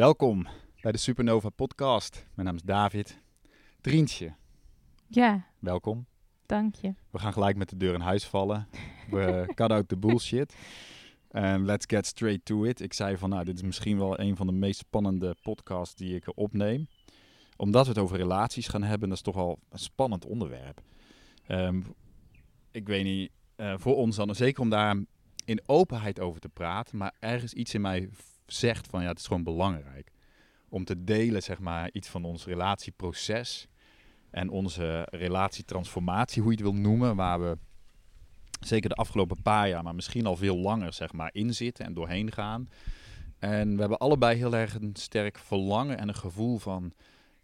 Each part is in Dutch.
Welkom bij de Supernova podcast. Mijn naam is David. Drientje, Ja, welkom. dank je. We gaan gelijk met de deur in huis vallen. We cut out the bullshit. En let's get straight to it. Ik zei van, nou, dit is misschien wel een van de meest spannende podcasts die ik opneem. Omdat we het over relaties gaan hebben, dat is toch wel een spannend onderwerp. Ehm, ik weet niet, eh, voor ons dan, zeker om daar in openheid over te praten. Maar ergens iets in mij zegt van, ja, het is gewoon belangrijk. Om te delen, zeg maar, iets van ons relatieproces. En onze relatietransformatie, hoe je het wil noemen. Waar we zeker de afgelopen paar jaar, maar misschien al veel langer, zeg maar, in zitten en doorheen gaan. En we hebben allebei heel erg een sterk verlangen en een gevoel van,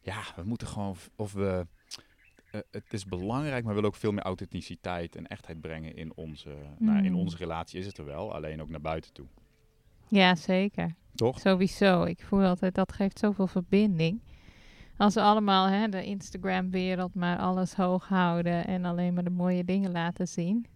ja, we moeten gewoon, of we, eh, het is belangrijk, maar we willen ook veel meer authenticiteit en echtheid brengen in onze, nou, in Mm. onze relatie is het er wel, alleen ook naar buiten toe. Ja, zeker. Toch? Sowieso. Ik voel altijd, dat geeft zoveel verbinding. Als we allemaal hè, de Instagram-wereld maar alles hoog houden en alleen maar de mooie dingen laten zien,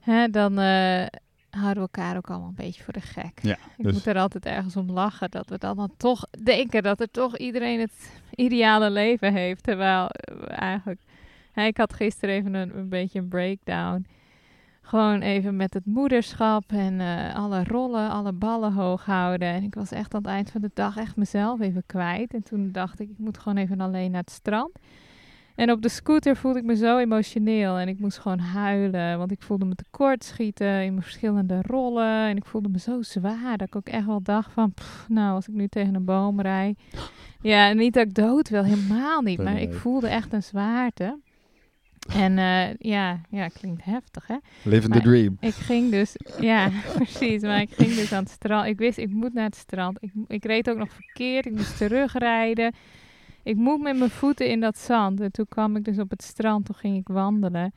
hè, dan eh, houden we elkaar ook allemaal een beetje voor de gek. Ja, Ik dus- moet er altijd ergens om lachen dat we dan, dan toch denken dat er toch iedereen het ideale leven heeft. Terwijl eh, eigenlijk, hè, ik had gisteren even een, een beetje een breakdown. Gewoon even met het moederschap en eh, alle rollen, alle ballen hoog houden. En ik was echt aan het eind van de dag echt mezelf even kwijt. En toen dacht ik, ik moet gewoon even alleen naar het strand. En op de scooter voelde ik me zo emotioneel. En ik moest gewoon huilen, want ik voelde me tekort schieten in mijn verschillende rollen. En ik voelde me zo zwaar dat ik ook echt wel dacht van, pff, nou, als ik nu tegen een boom rijd. Ja, niet dat ik dood wil, helemaal niet. Maar ik voelde echt een zwaarte. En eh, ja, ja, klinkt heftig, hè? Living the dream. Ik ging dus, ja, precies. Maar ik ging dus aan het strand. Ik wist, ik moet naar het strand. Ik, ik reed ook nog verkeerd. Ik moest terugrijden. Ik moet met mijn voeten in dat zand. En toen kwam ik dus op het strand. Toen ging ik wandelen.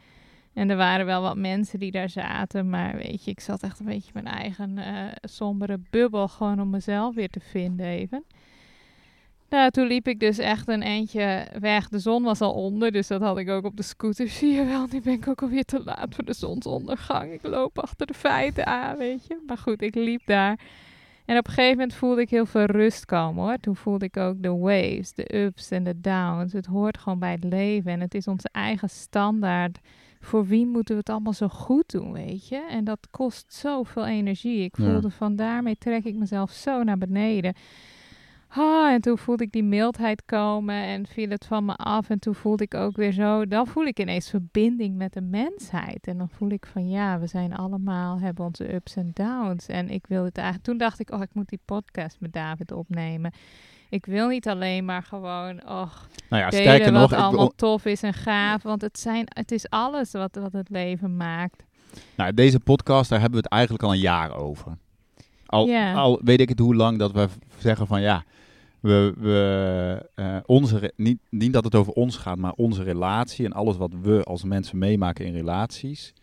En er waren wel wat mensen die daar zaten. Maar weet je, ik zat echt een beetje mijn eigen eh, sombere bubbel. Gewoon om mezelf weer te vinden even. Nou, toen liep ik dus echt een eindje weg. De zon was al onder, dus dat had ik ook op de scooter. Zie je wel, nu ben ik ook alweer te laat voor de zonsondergang. Ik loop achter de feiten aan, weet je. Maar goed, ik liep daar. En op een gegeven moment voelde ik heel veel rust komen, hoor. Toen voelde ik ook de waves, de ups en de downs. Het hoort gewoon bij het leven en het is onze eigen standaard. Voor wie moeten we het allemaal zo goed doen, weet je? En dat kost zoveel energie. Ik Ja. voelde van daarmee trek ik mezelf zo naar beneden. Ah, en toen voelde ik die mildheid komen en viel het van me af. En toen voelde ik ook weer zo, dan voel ik ineens verbinding met de mensheid. En dan voel ik van ja, we zijn allemaal, hebben onze ups en downs. En ik wil het eigenlijk, toen dacht ik, oh, ik moet die podcast met David opnemen. Ik wil niet alleen maar gewoon, oh, Nou ja, delen wat nog, ik allemaal tof is en gaaf. Want het, zijn, het is alles wat, wat het leven maakt. Nou, deze podcast, daar hebben we het eigenlijk al een jaar over. Al, weet ik het hoe lang dat we zeggen van ja, we, we eh, onze, niet, niet dat het over ons gaat, maar onze relatie en alles wat we als mensen meemaken in relaties.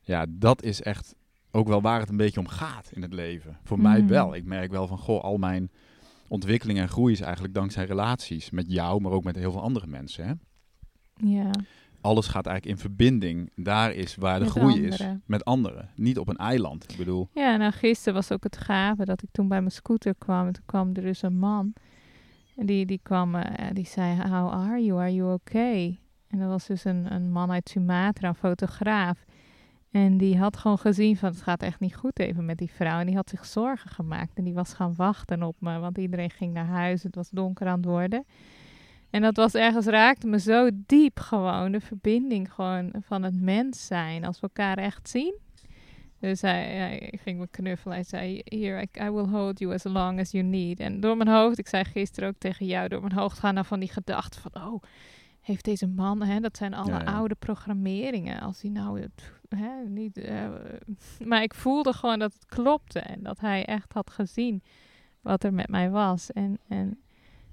Ja, dat is echt ook wel waar het een beetje om gaat in het leven. Voor mij Mhm. wel. Ik merk wel van goh, al mijn ontwikkeling en groei is eigenlijk dankzij relaties. Met jou, maar ook met heel veel andere mensen. Hè? Ja, alles gaat eigenlijk in verbinding. Daar is waar de Met groei is. Met anderen. Niet op een eiland. Ik bedoel, ja nou gisteren was ook het gave dat ik toen bij mijn scooter kwam. En toen kwam er dus een man. En die, die kwam, eh, die zei, how are you? Are you okay? En dat was dus een, een man uit Sumatra, een fotograaf. En die had gewoon gezien van, het gaat echt niet goed even met die vrouw. En die had zich zorgen gemaakt. En die was gaan wachten op me, want iedereen ging naar huis. Het was donker aan het worden. En dat was ergens, raakte me zo diep gewoon. De verbinding gewoon van het mens zijn. Als we elkaar echt zien. Dus hij, hij ging me knuffelen. Hij zei, here, I, I will hold you as long as you need. En door mijn hoofd, ik zei gisteren ook tegen jou, door mijn hoofd gaan dan van die gedachten van, oh, heeft deze man, hè, dat zijn alle Ja, ja. oude programmeringen. Als hij nou hè, niet... eh, maar ik voelde gewoon dat het klopte. En dat hij echt had gezien wat er met mij was. En, en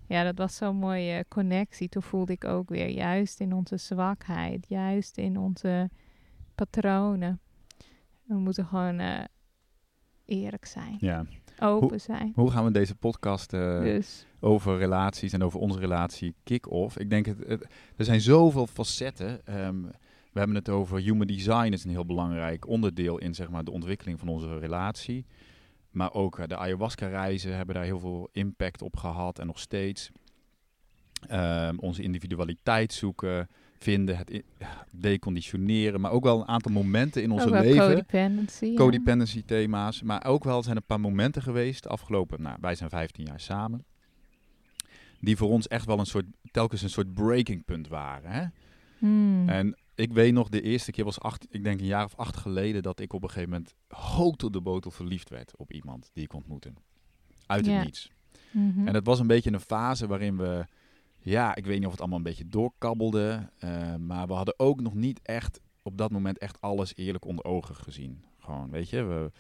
ja, dat was zo'n mooie connectie. Toen voelde ik ook weer, juist in onze zwakheid, juist in onze patronen. We moeten gewoon eh, eerlijk zijn, ja. open zijn. Hoe gaan we deze podcast eh, Dus over relaties en over onze relatie kick-off? Ik denk, het, het- er zijn zoveel facetten. Ehm, we hebben het over human design, is een heel belangrijk onderdeel in zeg maar, de ontwikkeling van onze relatie. maar ook eh, de ayahuasca-reizen hebben daar heel veel impact op gehad en nog steeds. Ehm, onze individualiteit zoeken, vinden, het deconditioneren, maar ook wel een aantal momenten in onze leven. codependency. ja. Thema's, maar ook wel zijn een paar momenten geweest, afgelopen, nou, wij zijn 15 jaar samen, die voor ons echt wel een soort, telkens een soort breaking punt waren. Hè? Hmm. En ik weet nog, de eerste keer was acht, ik denk een jaar of acht geleden, dat ik op een gegeven moment hotel de botel verliefd werd op iemand die ik ontmoette. Uit het Ja. niets. Mhm. En het was een beetje een fase waarin we, ja, ik weet niet of het allemaal een beetje doorkabbelde, eh, maar we hadden ook nog niet echt op dat moment echt alles eerlijk onder ogen gezien. Gewoon, weet je, we,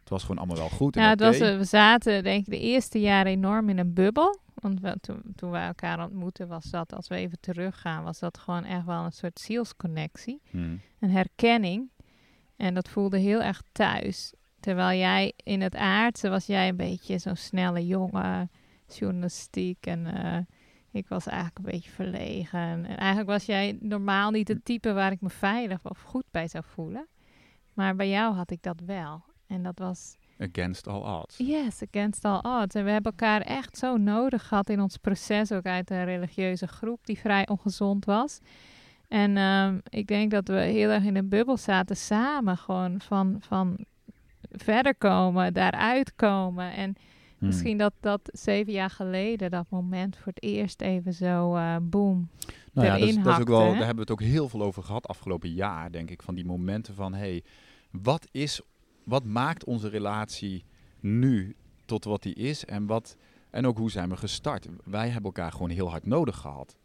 het was gewoon allemaal wel goed. Ja, het was, eh, we zaten denk ik de eerste jaren enorm in een bubbel. Want we, toen, toen wij elkaar ontmoetten was dat, als we even teruggaan, was dat gewoon echt wel een soort zielsconnectie. Hmm. Een herkenning. En dat voelde heel erg thuis. Terwijl jij in het aardse was jij een beetje zo'n snelle jongen, journalistiek. En eh, ik was eigenlijk een beetje verlegen. En eigenlijk was jij normaal niet het type waar ik me veilig of goed bij zou voelen. Maar bij jou had ik dat wel. En dat was Against all odds. Yes, against all odds. En we hebben elkaar echt zo nodig gehad in ons proces, ook uit een religieuze groep die vrij ongezond was. En ehm, ik denk dat we heel erg in een bubbel zaten samen, gewoon van, van verder komen, daaruit komen. En Hmm. misschien dat dat zeven jaar geleden, dat moment voor het eerst even zo eh boom. Nou ja, dat is, erin dat is ook wel, hè? daar hebben we het ook heel veel over gehad afgelopen jaar, denk ik. Van die momenten van, hé, hey, wat, is, wat maakt onze relatie nu tot wat die is? En, wat, en ook hoe zijn we gestart? Wij hebben elkaar gewoon heel hard nodig gehad.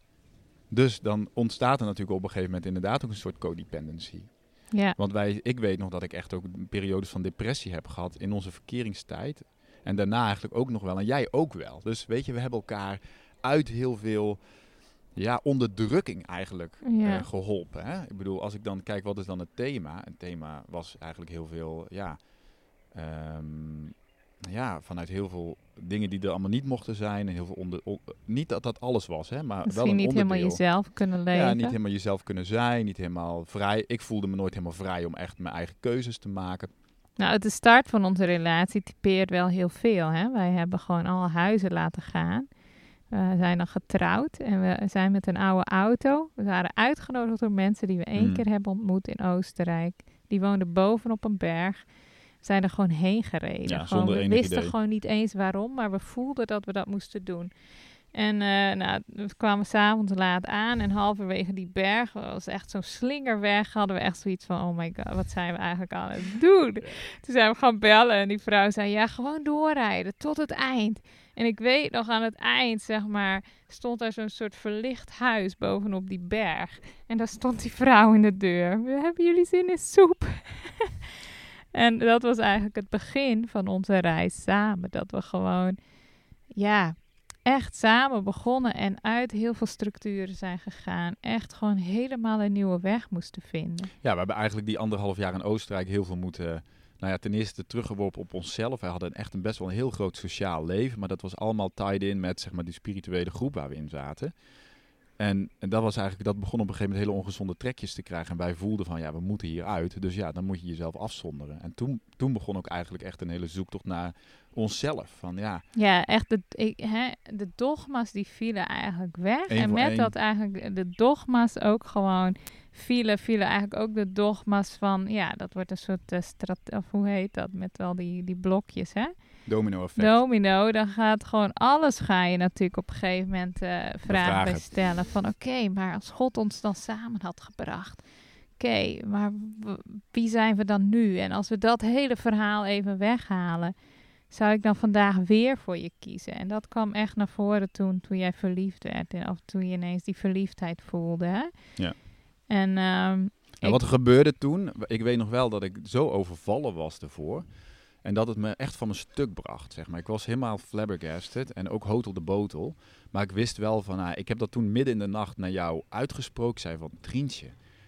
Dus dan ontstaat er natuurlijk op een gegeven moment inderdaad ook een soort codependency. Ja, Want wij, ik weet nog dat ik echt ook periodes van depressie heb gehad in onze verkeringstijd. En daarna eigenlijk ook nog wel. En jij ook wel. Dus weet je, we hebben elkaar uit heel veel ja, onderdrukking eigenlijk Ja. eh, geholpen. Hè? Ik bedoel, als ik dan kijk, wat is dan het thema? Het thema was eigenlijk heel veel, ja, ehm, ja vanuit heel veel dingen die er allemaal niet mochten zijn. En heel veel onder, on- niet dat dat alles was, hè, maar wel een niet helemaal jezelf kunnen leven. Ja, niet helemaal jezelf kunnen zijn, niet helemaal vrij. Ik voelde me nooit helemaal vrij om echt mijn eigen keuzes te maken. Nou, de start van onze relatie typeert wel heel veel. Hè? Wij hebben gewoon alle huizen laten gaan. We zijn dan getrouwd en we zijn met een oude auto. We waren uitgenodigd door mensen die we één Hmm. keer hebben ontmoet in Oostenrijk. Die woonden bovenop een berg. We zijn er gewoon heen gereden. Ja, Gewoon, we wisten idee. gewoon niet eens waarom, maar we voelden dat we dat moesten doen. En eh, nou, we kwamen s'avonds laat aan en halverwege die berg, was echt zo'n slingerweg, hadden we echt zoiets van, oh my god, wat zijn we eigenlijk aan het doen? Toen zijn we gaan bellen en die vrouw zei, ja, gewoon doorrijden tot het eind. En ik weet nog aan het eind, zeg maar, stond er zo'n soort verlicht huis bovenop die berg. En daar stond die vrouw in de deur. Hebben jullie zin in soep? en dat was eigenlijk het begin van onze reis samen. Dat we gewoon, ja, echt samen begonnen en uit heel veel structuren zijn gegaan. Echt gewoon helemaal een nieuwe weg moesten vinden. Ja, we hebben eigenlijk die anderhalf jaar in Oostenrijk heel veel moeten... Nou ja, ten eerste teruggeworpen op onszelf. Wij hadden echt een best wel een heel groot sociaal leven. Maar dat was allemaal tied in met zeg maar, die spirituele groep waar we in zaten. En, en dat was eigenlijk, dat begon op een gegeven moment hele ongezonde trekjes te krijgen. En wij voelden van, ja, we moeten hieruit. Dus ja, dan moet je jezelf afzonderen. En toen, toen begon ook eigenlijk echt een hele zoektocht naar onszelf. Van ja, Ja, echt, de, ik, hè, de dogma's die vielen eigenlijk weg. Eén en met één. dat eigenlijk de dogma's ook gewoon vielen, vielen eigenlijk ook de dogma's van, ja, dat wordt een soort uh, strat, of hoe heet dat, met al die, die blokjes, hè? Domino effect. Domino, dan gaat gewoon alles ga je natuurlijk op een gegeven moment eh, vragen bij stellen. Van oké, maar als God ons dan samen had gebracht. Oké, maar wie zijn we dan nu? En als we dat hele verhaal even weghalen, zou ik dan vandaag weer voor je kiezen? En dat kwam echt naar voren toen, toen jij verliefd werd. En, of toen je ineens die verliefdheid voelde. Hè? Ja. En ehm, ik- wat er gebeurde toen, ik weet nog wel dat ik zo overvallen was ervoor. En dat het me echt van mijn stuk bracht, zeg maar. Ik was helemaal flabbergasted en ook hotel de botel. Maar ik wist wel van, ah, ik heb dat toen midden in de nacht naar jou uitgesproken. Ik zei van, Trientje,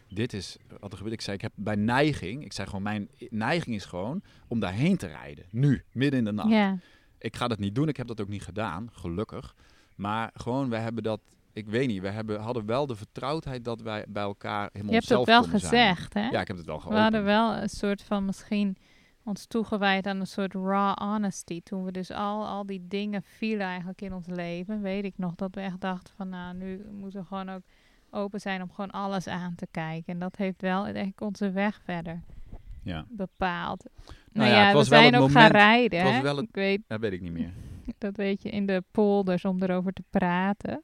dit is wat er gebeurt. Ik zei, ik heb bij neiging, ik zei gewoon, mijn neiging is gewoon om daarheen te rijden. Nu, midden in de nacht. Ik ga dat niet doen, ik heb dat ook niet gedaan, gelukkig. Maar gewoon, we hebben dat, ik weet niet, we hebben, hadden wel de vertrouwdheid dat wij bij elkaar helemaal je hebt het wel zijn. gezegd, hè? Ja, ik heb het wel We geopend. hadden wel een soort van misschien ons toegewijd aan een soort raw honesty. Toen we dus al, al die dingen vielen eigenlijk in ons leven, weet ik nog dat we echt dachten van nou, nu moeten we gewoon ook open zijn om gewoon alles aan te kijken. En dat heeft wel eigenlijk onze weg verder Ja. bepaald. Nou Nou, ja, ja, het was we wel zijn het ook gaan moment- rijden. het was hè? wel het- Ik weet, Dat weet ik niet meer. dat weet je, in de polders om erover te praten.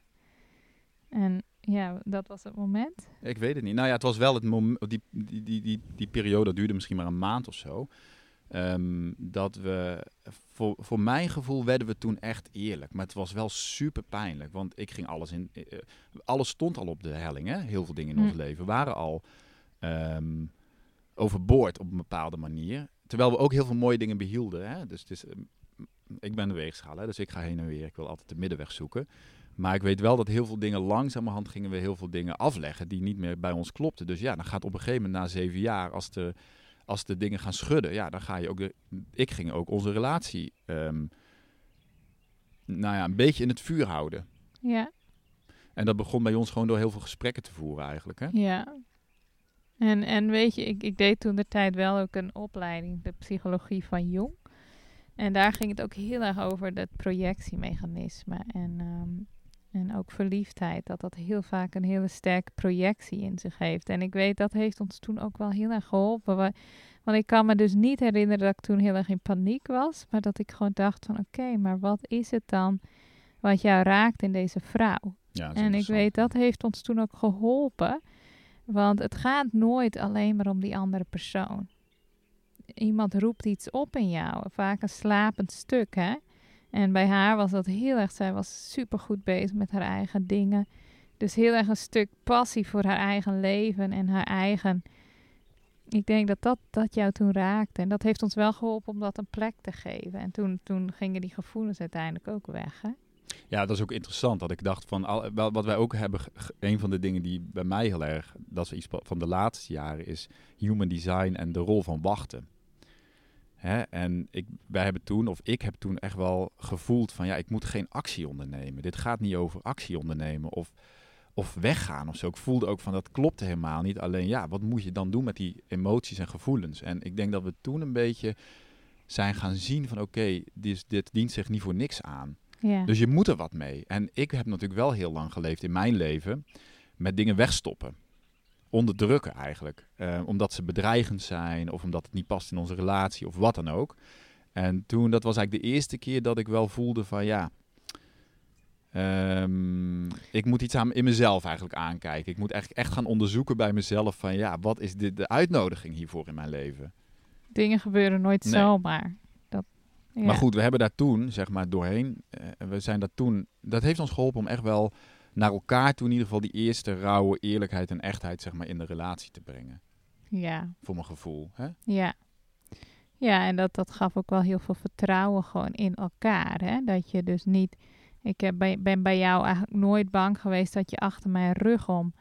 En ja, dat was het moment. Ik weet het niet. Nou ja, het was wel het moment. Die, die, die, die, die periode duurde misschien maar een maand of zo. Ehm, dat we, voor, voor mijn gevoel, werden we toen echt eerlijk. Maar het was wel super pijnlijk. Want ik ging alles in. eh, alles stond al op de helling, hè? Heel veel dingen in Hm. ons leven waren al ehm, overboord op een bepaalde manier. Terwijl we ook heel veel mooie dingen behielden. Hè? Dus het is, ehm, ik ben de weegschaal, hè? dus ik ga heen en weer. Ik wil altijd de middenweg zoeken. Maar ik weet wel dat heel veel dingen langzamerhand gingen we heel veel dingen afleggen die niet meer bij ons klopten. Dus ja, dan gaat op een gegeven moment na zeven jaar, als de, als de dingen gaan schudden, ja, dan ga je ook de. Ik ging ook onze relatie, ehm, nou ja, een beetje in het vuur houden. Ja, En dat begon bij ons gewoon door heel veel gesprekken te voeren eigenlijk. Hè? ja. En, en weet je, ik, ik deed toen de tijd wel ook een opleiding, de psychologie van Jong. En daar ging het ook heel erg over dat projectiemechanisme. En, ehm, en ook verliefdheid, dat dat heel vaak een hele sterke projectie in zich heeft. En ik weet, dat heeft ons toen ook wel heel erg geholpen. wa- Want ik kan me dus niet herinneren dat ik toen heel erg in paniek was. Maar dat ik gewoon dacht van, oké, maar wat is het dan wat jou raakt in deze vrouw? Ja, En ik weet, dat heeft ons toen ook geholpen. Want het gaat nooit alleen maar om die andere persoon. Iemand roept iets op in jou, vaak een slapend stuk, hè. En bij haar was dat heel erg, zij was supergoed bezig met haar eigen dingen. Dus heel erg een stuk passie voor haar eigen leven en haar eigen... Ik denk dat dat, dat jou toen raakte. En dat heeft ons wel geholpen om dat een plek te geven. En toen, toen gingen die gevoelens uiteindelijk ook weg, hè. Ja, dat is ook interessant. Dat ik dacht van, al, wat wij ook hebben, een van de dingen die bij mij heel erg, dat is iets van de laatste jaren, is human design en de rol van wachten. Hè? En ik, wij hebben toen, of ik heb toen echt wel gevoeld van, ja, ik moet geen actie ondernemen. Dit gaat niet over actie ondernemen of, of weggaan of zo. Ik voelde ook van, dat klopte helemaal niet. Alleen, ja, wat moet je dan doen met die emoties en gevoelens? En ik denk dat we toen een beetje zijn gaan zien van, oké, dit, dit dient zich niet voor niks aan. Ja. Dus je moet er wat mee. En ik heb natuurlijk wel heel lang geleefd in mijn leven met dingen wegstoppen. Onderdrukken eigenlijk. Eh, omdat ze bedreigend zijn of omdat het niet past in onze relatie of wat dan ook. En toen, dat was eigenlijk de eerste keer dat ik wel voelde van ja, ehm, ik moet iets aan, in mezelf eigenlijk aankijken. Ik moet echt, echt gaan onderzoeken bij mezelf van ja, wat is dit, de uitnodiging hiervoor in mijn leven? Dingen gebeuren nooit Nee. zomaar. Dat, ja. Maar goed, we hebben daar toen, zeg maar, doorheen. eh, we zijn daar toen. Dat heeft ons geholpen om echt wel naar elkaar toe, in ieder geval die eerste rauwe eerlijkheid en echtheid, zeg maar, in de relatie te brengen. Ja, Voor mijn gevoel. Hè? ja. Ja, en dat, dat gaf ook wel heel veel vertrouwen gewoon in elkaar. Hè? Dat je dus niet... Ik heb bij, ben bij jou eigenlijk nooit bang geweest dat je achter mijn rug om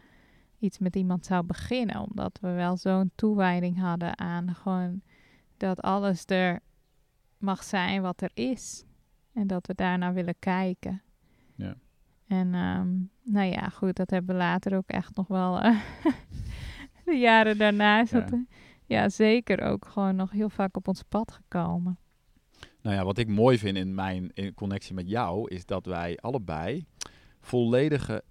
iets met iemand zou beginnen. Omdat we wel zo'n toewijding hadden aan gewoon dat alles er mag zijn wat er is. En dat we daarnaar willen kijken. Ja. En ehm, nou ja, goed, dat hebben we later ook echt nog wel... eh, de jaren daarna is Ja. dat... eh, ja, zeker ook gewoon nog heel vaak op ons pad gekomen. Nou ja, wat ik mooi vind in mijn in connectie met jou, is dat wij allebei volledige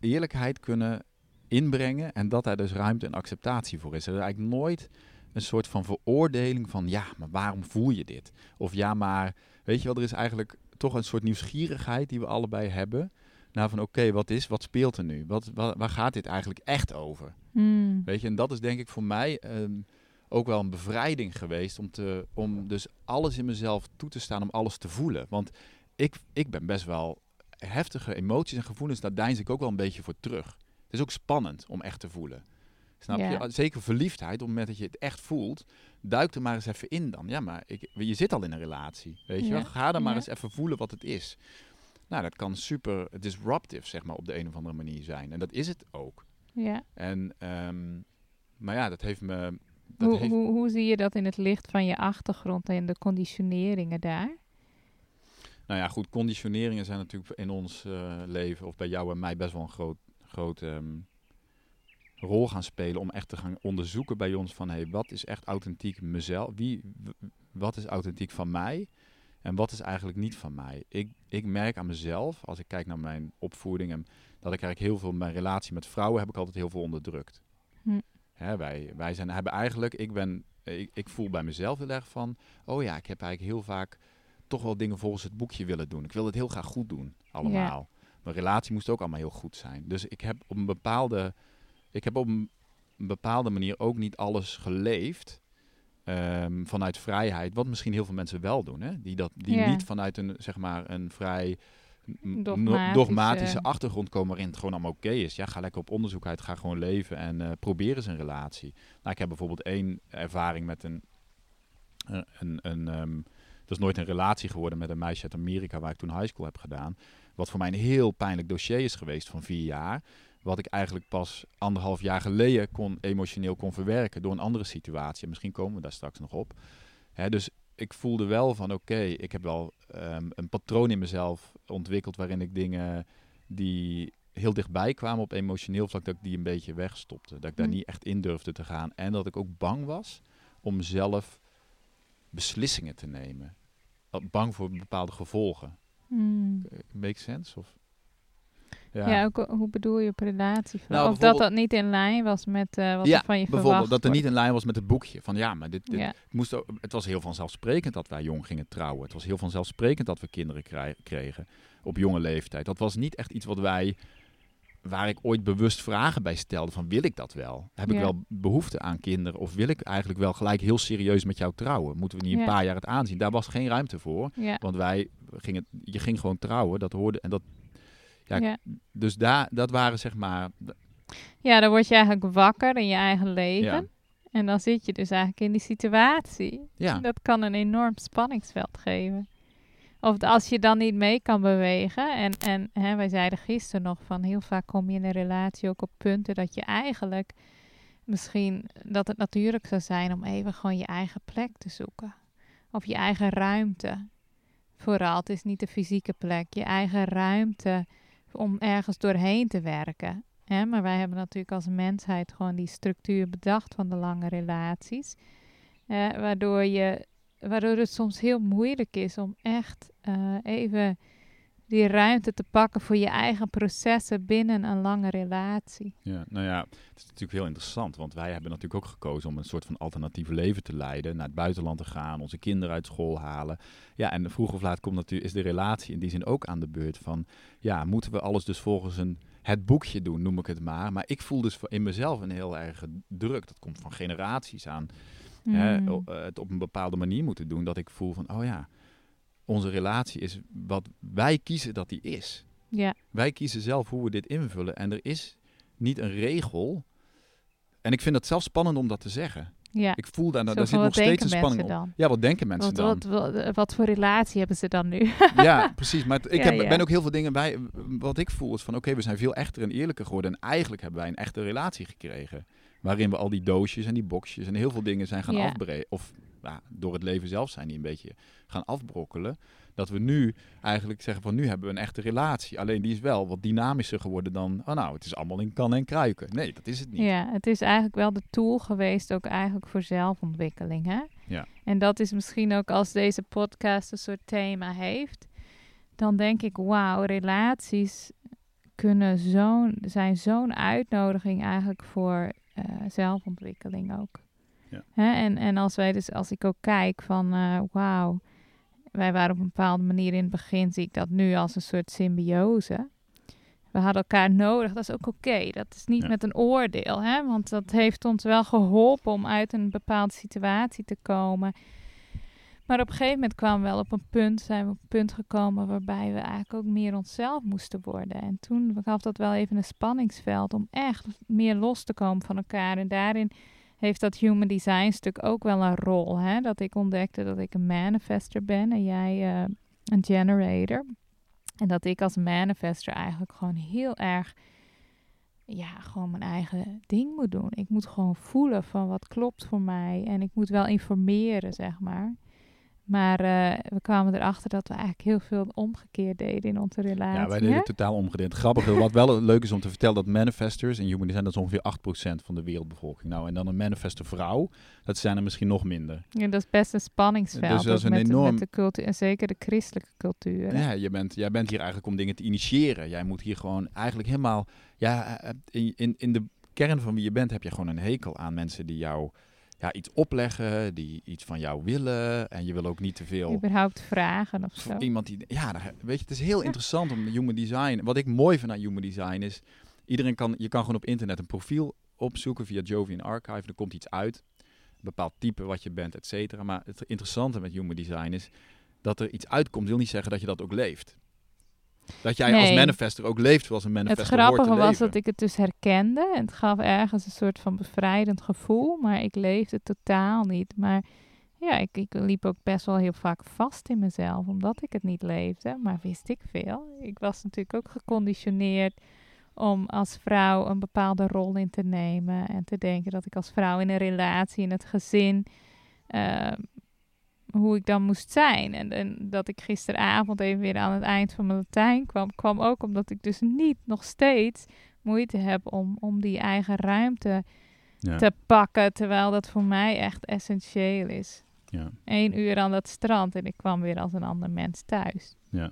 eerlijkheid kunnen inbrengen. En dat daar dus ruimte en acceptatie voor is. Er is eigenlijk nooit een soort van veroordeling van ja, maar waarom voel je dit? Of ja, maar weet je wel, er is eigenlijk toch een soort nieuwsgierigheid die we allebei hebben. Naar van oké, wat is, wat speelt er nu? Wat, wa- waar gaat dit eigenlijk echt over? Hmm. Weet je, en dat is denk ik voor mij ehm, ook wel een bevrijding geweest om, te, om dus alles in mezelf toe te staan om alles te voelen. Want ik, ik ben best wel heftige emoties en gevoelens, daar deins ik ook wel een beetje voor terug. Het is ook spannend om echt te voelen. Snap je? Zeker verliefdheid, op het moment dat je het echt voelt, duik er maar eens even in dan. Ja, maar ik, je zit al in een relatie, weet je wel? Ga dan maar eens even voelen wat het is. Nou, dat kan super disruptive, zeg maar, op de een of andere manier zijn. En dat is het ook. Ja. En, ehm, maar ja, dat heeft me. Dat Hoe, heeft, hoe, hoe zie je dat in het licht van je achtergrond en de conditioneringen daar? Nou ja, goed, conditioneringen zijn natuurlijk in ons eh, leven, of bij jou en mij, best wel een groot, groot, ehm, rol gaan spelen om echt te gaan onderzoeken bij ons van hey, wat is echt authentiek mezelf? Wie, wat is authentiek van mij? En wat is eigenlijk niet van mij? Ik, ik merk aan mezelf, als ik kijk naar mijn opvoeding, en dat ik eigenlijk heel veel mijn relatie met vrouwen heb ik altijd heel veel onderdrukt. Hm. Hè, wij, wij zijn, hebben eigenlijk, ik ben, ik, ik voel bij mezelf heel erg van, oh ja, ik heb eigenlijk heel vaak toch wel dingen volgens het boekje willen doen. Ik wil het heel graag goed doen, allemaal. Mijn relatie moest ook allemaal heel goed zijn. Dus ik heb op een bepaalde, ik heb op een bepaalde manier ook niet alles geleefd ehm, vanuit vrijheid, wat misschien heel veel mensen wel doen, hè? Die, dat, die Ja. niet vanuit een, zeg maar, een vrij Dogmatische- dogmatische achtergrond komen waarin het gewoon allemaal oké is. Ja, ga lekker op onderzoek uit, ga gewoon leven en eh probeer eens een relatie. Nou, ik heb bijvoorbeeld één ervaring met een, een, een, een ehm, dat is nooit een relatie geworden met een meisje uit Amerika waar ik toen high school heb gedaan. Wat voor mij een heel pijnlijk dossier is geweest van vier jaar. Wat ik eigenlijk pas anderhalf jaar geleden kon, emotioneel kon verwerken door een andere situatie. En misschien komen we daar straks nog op. Hè, dus ik voelde wel van oké, ik heb wel ehm, een patroon in mezelf ontwikkeld waarin ik dingen die heel dichtbij kwamen op emotioneel vlak, dat ik die een beetje wegstopte. Dat ik daar Hm. niet echt in durfde te gaan. En dat ik ook bang was om zelf beslissingen te nemen. Bang voor bepaalde gevolgen. Hmm. Eh, Make sense? Of? Ja, ook, eh, hoe bedoel je op relatie? Nou, of dat dat niet in lijn was met eh, wat Ja, er van je Bijvoorbeeld verwacht dat er niet in lijn was met het boekje. Van ja, maar dit, dit Ja, het moest ook, het was heel vanzelfsprekend dat wij jong gingen trouwen. Het was heel vanzelfsprekend dat we kinderen krij- kregen op jonge leeftijd. Dat was niet echt iets wat wij, waar ik ooit bewust vragen bij stelde van wil ik dat wel? Heb ik wel behoefte aan kinderen? Of wil ik eigenlijk wel gelijk heel serieus met jou trouwen? Moeten we niet een paar jaar het aanzien? Daar was geen ruimte voor. Want wij gingen, je ging gewoon trouwen, dat hoorde. En dat, ja, ja. dus daar, dat waren zeg maar, ja, dan word je eigenlijk wakker in je eigen leven. ja, En dan zit je dus eigenlijk in die situatie. ja, Dat kan een enorm spanningsveld geven. Of als je dan niet mee kan bewegen. En, en hè, wij zeiden gisteren nog van heel vaak kom je in een relatie ook op punten dat je eigenlijk misschien dat het natuurlijk zou zijn om even gewoon je eigen plek te zoeken. Of je eigen ruimte. Vooral, het is niet de fysieke plek. Je eigen ruimte om ergens doorheen te werken. Hè? Maar wij hebben natuurlijk als mensheid gewoon die structuur bedacht van de lange relaties. Waardoor, je, waardoor het soms heel moeilijk is om echt eh, even die ruimte te pakken voor je eigen processen binnen een lange relatie. Ja, nou ja, het is natuurlijk heel interessant, want wij hebben natuurlijk ook gekozen om een soort van alternatief leven te leiden, naar het buitenland te gaan, onze kinderen uit school halen. Ja, en vroeg of laat komt natuurlijk, is de relatie in die zin ook aan de beurt van, ja, moeten we alles dus volgens een, het boekje doen, noem ik het maar. Maar ik voel dus in mezelf een heel erg druk, dat komt van generaties aan, hè, Mm. o- eh, het op een bepaalde manier moeten doen, dat ik voel van, oh ja, onze relatie is wat wij kiezen dat die is. Ja, Wij kiezen zelf hoe we dit invullen. En er is niet een regel. En ik vind het zelf spannend om dat te zeggen. ja. Ik voel daar, daar zit nog steeds een spanning op. Ja, wat denken mensen Wat, dan? wat, wat, wat voor relatie hebben ze dan nu? Ja, precies. Maar ik heb, ja. ben ook heel veel dingen bij. Wat ik voel is van oké, we zijn veel echter en eerlijker geworden. En eigenlijk hebben wij een echte relatie gekregen. Waarin we al die doosjes en die boxjes en heel veel dingen zijn gaan afbreken. Of door het leven zelf zijn die een beetje gaan afbrokkelen. Dat we nu eigenlijk zeggen van nu hebben we een echte relatie. Alleen die is wel wat dynamischer geworden dan, oh nou, het is allemaal in kan en kruiken. Nee, dat is het niet. Ja, het is eigenlijk wel de tool geweest, ook eigenlijk voor zelfontwikkeling. Hè? Ja. En dat is misschien ook als deze podcast een soort thema heeft, dan denk ik, wauw, relaties kunnen zo'n, zijn zo'n uitnodiging eigenlijk voor eh, zelfontwikkeling ook. Ja. Hè? En, en als wij dus, als ik ook kijk van, eh, wauw, wij waren op een bepaalde manier in het begin, zie ik dat nu als een soort symbiose. We hadden elkaar nodig, dat is ook oké. Dat is niet Ja. met een oordeel, hè? want dat heeft ons wel geholpen om uit een bepaalde situatie te komen. Maar op een gegeven moment kwamen we wel op een punt, zijn we op een punt gekomen waarbij we eigenlijk ook meer onszelf moesten worden. En toen gaf dat wel even een spanningsveld om echt meer los te komen van elkaar. En daarin heeft dat human design stuk ook wel een rol. Hè? Dat ik ontdekte dat ik een manifester ben en jij eh, een generator. En dat ik als manifester eigenlijk gewoon heel erg, ja, gewoon mijn eigen ding moet doen. Ik moet gewoon voelen van wat klopt voor mij. En ik moet wel informeren, zeg maar. Maar eh, we kwamen erachter dat we eigenlijk heel veel omgekeerd deden in onze relatie. Ja, wij deden hè? het totaal omgekeerd. Grappig, wat wel leuk is om te vertellen, dat manifestors, en human design, dat is ongeveer 8% van de wereldbevolking. Nou, en dan een manifester vrouw, dat zijn er misschien nog minder. Ja, dat is best een spanningsveld. Dus dat is een met, enorm- met de cultuur, en zeker de christelijke cultuur. Ja, je bent, jij bent hier eigenlijk om dingen te initiëren. Jij moet hier gewoon eigenlijk helemaal, ja, eh, in, in, in de kern van wie je bent heb je gewoon een hekel aan mensen die jou ja, iets opleggen, die iets van jou willen. En je wil ook niet te veel... Überhaupt vragen of zo. Iemand die, ja, weet je, het is heel interessant om human design. Wat ik mooi vind aan human design is, iedereen kan, je kan gewoon op internet een profiel opzoeken via Jovian Archive. Er komt iets uit, een bepaald type wat je bent, et cetera. Maar het interessante met human design is dat er iets uitkomt, wil niet zeggen dat je dat ook leeft. Dat jij als manifester ook leeft zoals een Het manifester hoort te grappige was leven. dat ik het dus herkende. En het gaf ergens een soort van bevrijdend gevoel. Maar ik leefde totaal niet. Maar ja, ik, ik liep ook best wel heel vaak vast in mezelf. Omdat ik het niet leefde. Maar wist ik veel. Ik was natuurlijk ook geconditioneerd om als vrouw een bepaalde rol in te nemen. En te denken dat ik als vrouw in een relatie, in het gezin... eh, hoe ik dan moest zijn. En, en dat ik gisteravond even weer aan het eind van mijn Latijn kwam, kwam ook omdat ik dus niet nog steeds moeite heb om, om die eigen ruimte ja. te pakken. Terwijl dat voor mij echt essentieel is. Ja. Eén uur aan dat strand en ik kwam weer als een ander mens thuis. Ja.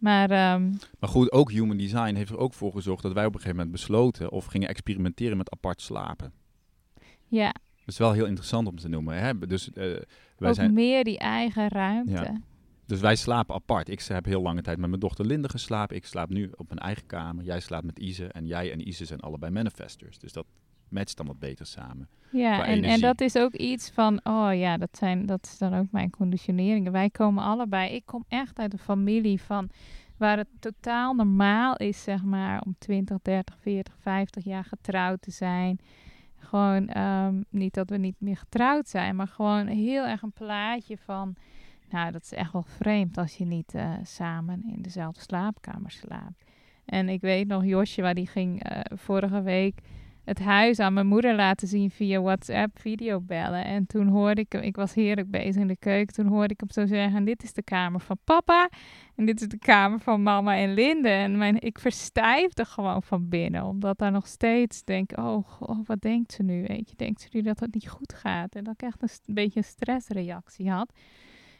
Maar ehm, Maar goed, ook human design heeft er ook voor gezorgd dat wij op een gegeven moment besloten of gingen experimenteren met apart slapen. ja, Dat is wel heel interessant om te noemen. Hè? Dus, eh, wij ook zijn, meer die eigen ruimte. Ja. dus wij slapen apart. Ik heb heel lange tijd met mijn dochter Linde geslapen. Ik slaap nu op mijn eigen kamer. Jij slaapt met Ise. En jij en Ise zijn allebei manifestors. Dus dat matcht dan wat beter samen. Ja, en, en dat is ook iets van, oh ja, dat, zijn, dat is dan ook mijn conditioneringen. Wij komen allebei, ik kom echt uit een familie van waar het totaal normaal is, zeg maar, om 20, 30, 40, 50 jaar getrouwd te zijn. Gewoon, ehm, niet dat we niet meer getrouwd zijn, maar gewoon heel erg een plaatje van, nou, dat is echt wel vreemd als je niet eh, samen in dezelfde slaapkamer slaapt. En ik weet nog, Joshua, die ging eh, vorige week het huis aan mijn moeder laten zien via WhatsApp videobellen. En toen hoorde ik ik was heerlijk bezig in de keuken, toen hoorde ik hem zo zeggen, dit is de kamer van papa en dit is de kamer van mama en Linde. En mijn, ik verstijfde gewoon van binnen, omdat daar nog steeds denk, oh, goh, wat denkt ze nu? Weet je, denkt ze nu dat het niet goed gaat? En dat ik echt een, een beetje een stressreactie had.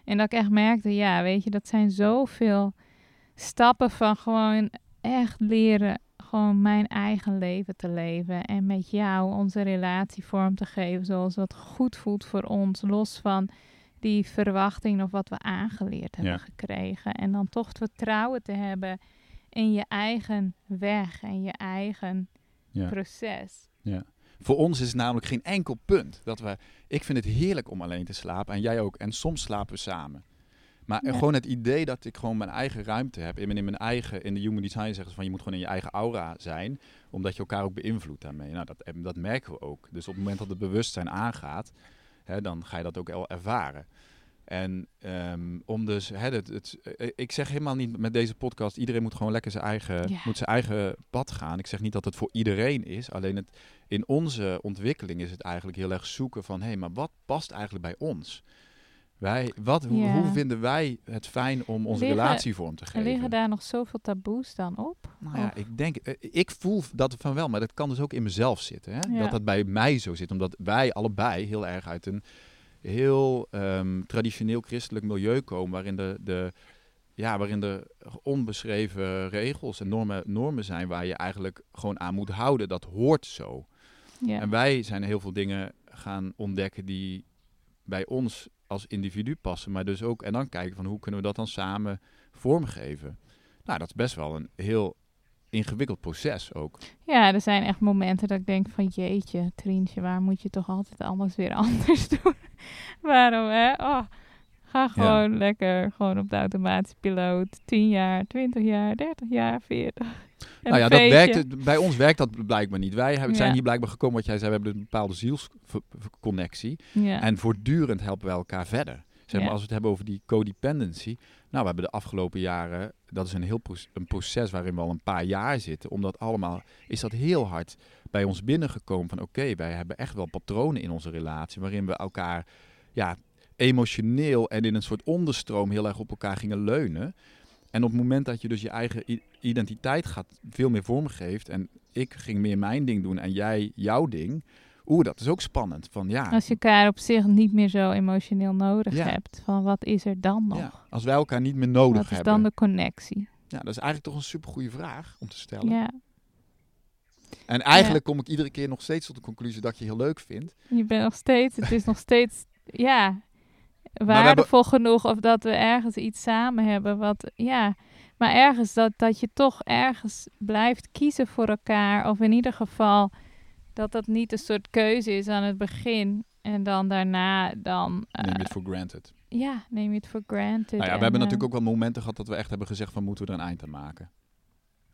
En dat ik echt merkte, ja, weet je, dat zijn zoveel stappen van gewoon echt leren gewoon mijn eigen leven te leven. En met jou onze relatie vorm te geven zoals wat goed voelt voor ons. Los van die verwachting of wat we aangeleerd hebben Ja. gekregen. En dan toch het vertrouwen te hebben in je eigen weg en je eigen Ja. proces. Voor ons is het namelijk geen enkel punt dat we. Ik vind het heerlijk om alleen te slapen en jij ook. En soms slapen we samen. Maar Ja. gewoon het idee dat ik gewoon mijn eigen ruimte heb. In, in mijn eigen, in de human design zeggen ze van je moet gewoon in je eigen aura zijn. Omdat je elkaar ook beïnvloedt daarmee. Nou, dat, dat merken we ook. Dus op het moment dat het bewustzijn aangaat, hè, dan ga je dat ook wel ervaren. En ehm, om dus, hè, het, het, eh, ik zeg helemaal niet met deze podcast, iedereen moet gewoon lekker zijn eigen, moet zijn eigen pad gaan. Ik zeg niet dat het voor iedereen is, alleen het, in onze ontwikkeling is het eigenlijk heel erg zoeken van, hé, hey, maar wat past eigenlijk bij ons? Wij, wat, hoe, Ja. hoe vinden wij het fijn om onze Liggen- relatie vorm te En geven? liggen daar nog zoveel taboes dan op? Nou ja, Of- ik denk, eh, ik voel dat van wel, maar dat kan dus ook in mezelf zitten. Hè? Ja. Dat dat bij mij zo zit, omdat wij allebei heel erg uit een heel ehm, traditioneel christelijk milieu komen, waarin de, de ja, waarin er onbeschreven regels en normen, normen zijn waar je eigenlijk gewoon aan moet houden. Dat hoort zo. ja. En wij zijn heel veel dingen gaan ontdekken die bij ons als individu passen, maar dus ook en dan kijken van hoe kunnen we dat dan samen vormgeven. Nou, dat is best wel een heel ingewikkeld proces ook. Ja, er zijn echt momenten dat ik denk van jeetje, Trientje, waar moet je toch altijd alles weer anders doen? Waarom, hè? Oh, ga gewoon lekker gewoon op de automatische piloot. 10 jaar, 20 jaar, 30 jaar, 40. Nou ja, dat werkt, bij ons werkt dat blijkbaar niet. Wij hebben, zijn Ja. hier blijkbaar gekomen, wat jij zei, we hebben een bepaalde zielsconnectie. Ja. En voortdurend helpen wij elkaar verder. Zeg maar, Ja. als we het hebben over die codependency. Nou, we hebben de afgelopen jaren, dat is een heel pro- een proces waarin we al een paar jaar zitten. Omdat allemaal, is dat heel hard bij ons binnengekomen van oké, wij hebben echt wel patronen in onze relatie. Waarin we elkaar, ja, emotioneel en in een soort onderstroom heel erg op elkaar gingen leunen. En op het moment dat je dus je eigen identiteit gaat veel meer vormgeeft en ik ging meer mijn ding doen en jij jouw ding. Oeh, dat is ook spannend. Van ja, Als je elkaar op zich niet meer zo emotioneel nodig Ja. hebt. Van wat is er dan nog? ja, als wij elkaar niet meer nodig wat is hebben. dan de connectie? Ja, dat is eigenlijk toch een supergoeie vraag om te stellen. Ja, En eigenlijk kom ik iedere keer nog steeds tot de conclusie dat je heel leuk vindt. je bent nog steeds, het is nog steeds, ja, hebben- waardevol genoeg of dat we ergens iets samen hebben wat, ja, maar ergens dat, dat je toch ergens blijft kiezen voor elkaar of in ieder geval dat dat niet een soort keuze is aan het begin en dan daarna dan, Neem je eh, het voor granted. ja, neem je het voor granted. Nou ja, en, we hebben eh, natuurlijk ook wel momenten gehad dat we echt hebben gezegd van moeten we er een eind aan maken.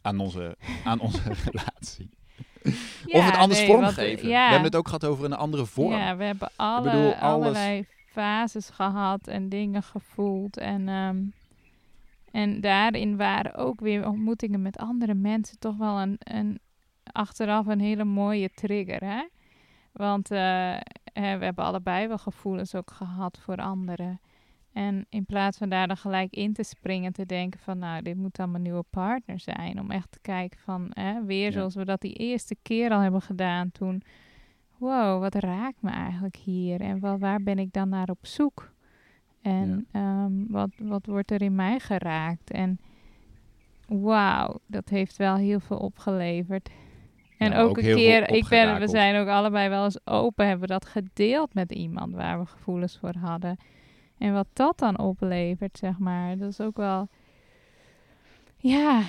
Aan onze, aan onze relatie. ja, of het anders nee, vormgeven. ja. We hebben het ook gehad over een andere vorm. Ja, we hebben alle, bedoel, alles- allerlei fases gehad en dingen gevoeld. En, ehm, en daarin waren ook weer ontmoetingen met andere mensen toch wel een, een achteraf een hele mooie trigger. Hè? Want eh, we hebben allebei wel gevoelens ook gehad voor anderen. En in plaats van daar dan gelijk in te springen, te denken van nou, dit moet dan mijn nieuwe partner zijn. Om echt te kijken van, hè, weer Ja. zoals we dat die eerste keer al hebben gedaan toen. Wow, wat raakt me eigenlijk hier? En wa- waar ben ik dan naar op zoek? En ehm, wat, wat wordt er in mij geraakt? En wauw, dat heeft wel heel veel opgeleverd. En Ja, ook, ook een keer, ik ben, we zijn ook allebei wel eens open, hebben we dat gedeeld met iemand waar we gevoelens voor hadden. En wat dat dan oplevert, zeg maar, dat is ook wel, ja.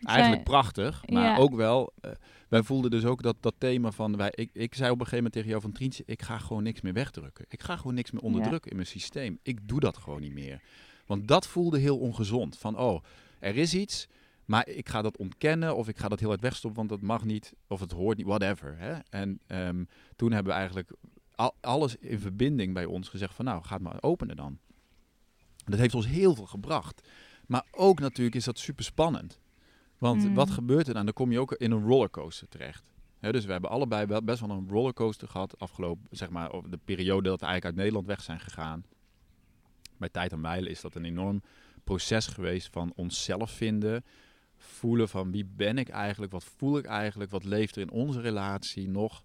Eigenlijk zijn- prachtig, maar Ja. ook wel... eh, wij voelden dus ook dat, dat thema van... Wij, ik, ik zei op een gegeven moment tegen jou van Trientje... ik ga gewoon niks meer wegdrukken. Ik ga gewoon niks meer onderdrukken in mijn systeem. Ik doe dat gewoon niet meer. Want dat voelde heel ongezond. Van, oh, er is iets... Maar ik ga dat ontkennen of ik ga dat heel hard wegstoppen, want dat mag niet of het hoort niet, whatever. Hè? En ehm, toen hebben we eigenlijk al, alles in verbinding bij ons gezegd van nou, ga het maar openen dan. Dat heeft ons heel veel gebracht. Maar ook natuurlijk is dat super spannend. Want Mm. wat gebeurt er dan? Dan kom je ook in een rollercoaster terecht. Dus we hebben allebei wel best wel een rollercoaster gehad afgelopen, zeg maar, de periode dat we eigenlijk uit Nederland weg zijn gegaan. Bij Tijd en Mijlen is dat een enorm proces geweest van onszelf vinden, voelen van wie ben ik eigenlijk, wat voel ik eigenlijk, wat leeft er in onze relatie nog.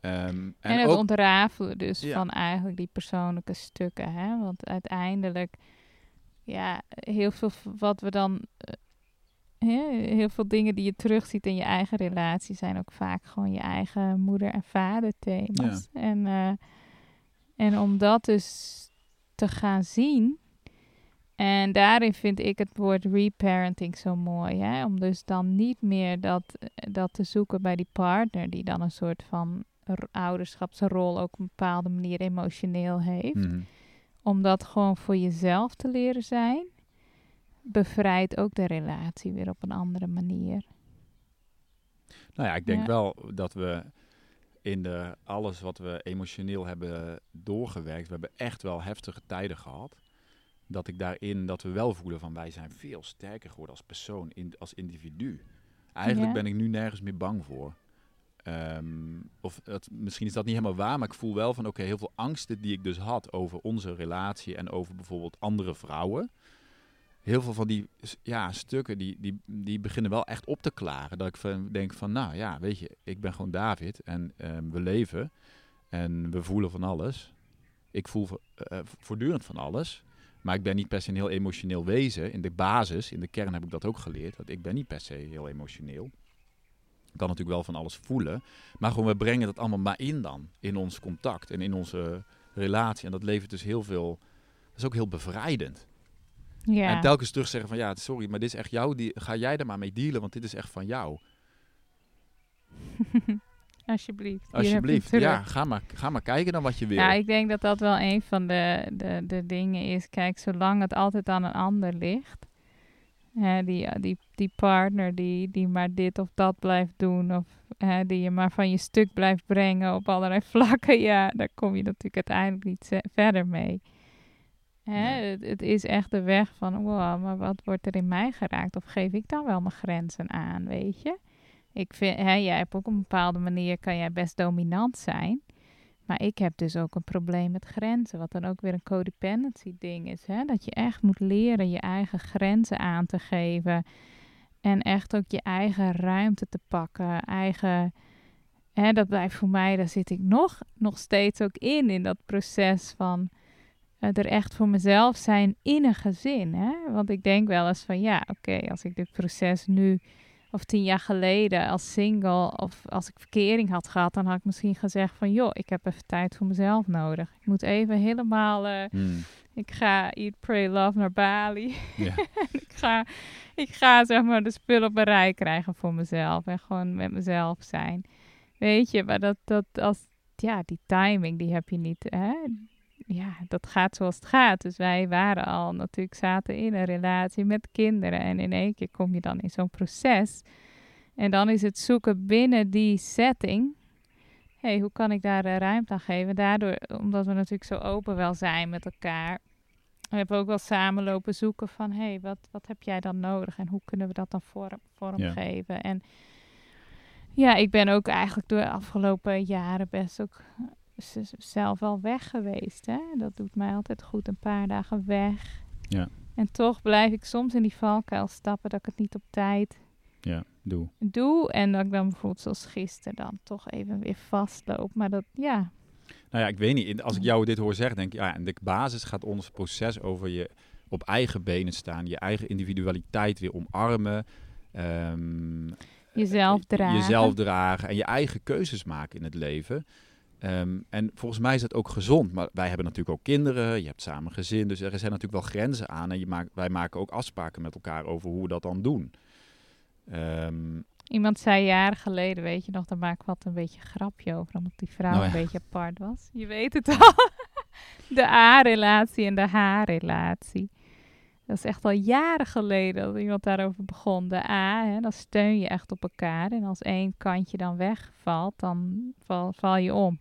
Ehm, en En, het ook, ontrafelen dus Ja. van eigenlijk die persoonlijke stukken. Hè? Want uiteindelijk, ja, heel veel wat we dan... heel veel dingen die je terugziet in je eigen relatie... zijn ook vaak gewoon je eigen moeder- en vaderthema's. En, eh, en om dat dus te gaan zien... En daarin vind ik het woord reparenting zo mooi. Hè? Om dus dan niet meer dat, dat te zoeken bij die partner... die dan een soort van ouderschapsrol ook op een bepaalde manier emotioneel heeft. Mhm. Om dat gewoon voor jezelf te leren zijn, bevrijdt ook de relatie weer op een andere manier. Nou ja, ik denk Ja. wel dat we in de, alles wat we emotioneel hebben doorgewerkt, we hebben echt wel heftige tijden gehad. Dat ik daarin, dat we wel voelen van wij zijn veel sterker geworden als persoon, in, als individu. Eigenlijk Ja. ben ik nu nergens meer bang voor. Ehm, of het, misschien is dat niet helemaal waar, maar ik voel wel van oké, heel veel angsten die ik dus had over onze relatie en over bijvoorbeeld andere vrouwen. Heel veel van die ja, stukken die, die, die beginnen wel echt op te klaren. Dat ik van, denk van nou ja, weet je, ik ben gewoon David en ehm, we leven en we voelen van alles. Ik voel vo- eh, voortdurend van alles. Maar ik ben niet per se een heel emotioneel wezen. In de basis, in de kern heb ik dat ook geleerd. Dat ik ben niet per se heel emotioneel. Ik kan natuurlijk wel van alles voelen. Maar gewoon, we brengen dat allemaal maar in dan. In ons contact en in onze relatie. En dat levert dus heel veel... Dat is ook heel bevrijdend. Ja, En telkens terug zeggen van... Ja, sorry, maar dit is echt jou. Die, ga jij er maar mee dealen, want dit is echt van jou. alsjeblieft. Alsjeblieft. Ja, ga maar, ga maar kijken dan wat je wil. Ja, ik denk dat dat wel een van de, de, de dingen is. Kijk, zolang het altijd aan een ander ligt. Hè, die, die, die partner die, die maar dit of dat blijft doen. Of hè, die je maar van je stuk blijft brengen op allerlei vlakken. Ja, daar kom je natuurlijk uiteindelijk niet verder mee. Hè, het, het is echt de weg van, wow, maar wat wordt er in mij geraakt? Of geef ik dan wel mijn grenzen aan, weet je? Ik vind, hè, jij hebt ook op een bepaalde manier, kan jij best dominant zijn. Maar ik heb dus ook een probleem met grenzen, wat dan ook weer een codependency ding is. Hè? Dat je echt moet leren je eigen grenzen aan te geven. En echt ook je eigen ruimte te pakken. Eigen, hè, dat blijft voor mij, daar zit ik nog, nog steeds ook in, in dat proces van er echt voor mezelf zijn in een gezin. Hè? Want ik denk wel eens van ja, oké, als ik dit proces nu of tien jaar geleden als single of als ik verkering had gehad, dan had ik misschien gezegd van joh, ik heb even tijd voor mezelf nodig. Ik moet even helemaal, uh, ik ga eat, pray, love naar Bali. Ik, ga, ik ga zeg maar de spullen op een rij krijgen voor mezelf en gewoon met mezelf zijn. Weet je, maar dat, dat als, ja, die timing, die heb je niet, hè? Ja, dat gaat zoals het gaat. Dus wij waren al natuurlijk, zaten in een relatie met kinderen. En in één keer kom je dan in zo'n proces. En dan is het zoeken binnen die setting. hey, hoe kan ik daar ruimte aan geven? Daardoor, omdat we natuurlijk zo open wel zijn met elkaar. We hebben ook wel samen lopen zoeken van, hé, hey, wat, wat heb jij dan nodig? En hoe kunnen we dat dan vorm, vormgeven? En ja, ik ben ook eigenlijk door de afgelopen jaren best ook zelf wel weg geweest. Hè? Dat doet mij altijd goed, een paar dagen weg. Ja. En toch blijf ik soms in die valkuil stappen dat ik het niet op tijd ja, doe. doe. En dat ik dan bijvoorbeeld zoals gisteren dan toch even weer vastloop. Maar dat, ja. Nou ja, ik weet niet. Als ik jou dit hoor zeggen, denk ik, ja, en de basis gaat ons proces over je op eigen benen staan. Je eigen individualiteit weer omarmen. Um, jezelf dragen. Jezelf dragen en je eigen keuzes maken in het leven. Ehm, en volgens mij is dat ook gezond. Maar wij hebben natuurlijk ook kinderen, je hebt samen gezin. Dus er zijn natuurlijk wel grenzen aan. En je maakt, wij maken ook afspraken met elkaar over hoe we dat dan doen. Ehm, Iemand zei jaren geleden, weet je nog, daar maak ik wat een beetje grapje over. Omdat die vrouw nou een beetje apart was. Je weet het al. de A-relatie en de H-relatie. Dat is echt al jaren geleden dat iemand daarover begon. De A, hè, dan steun je echt op elkaar. En als één kantje dan wegvalt, dan val, val je om.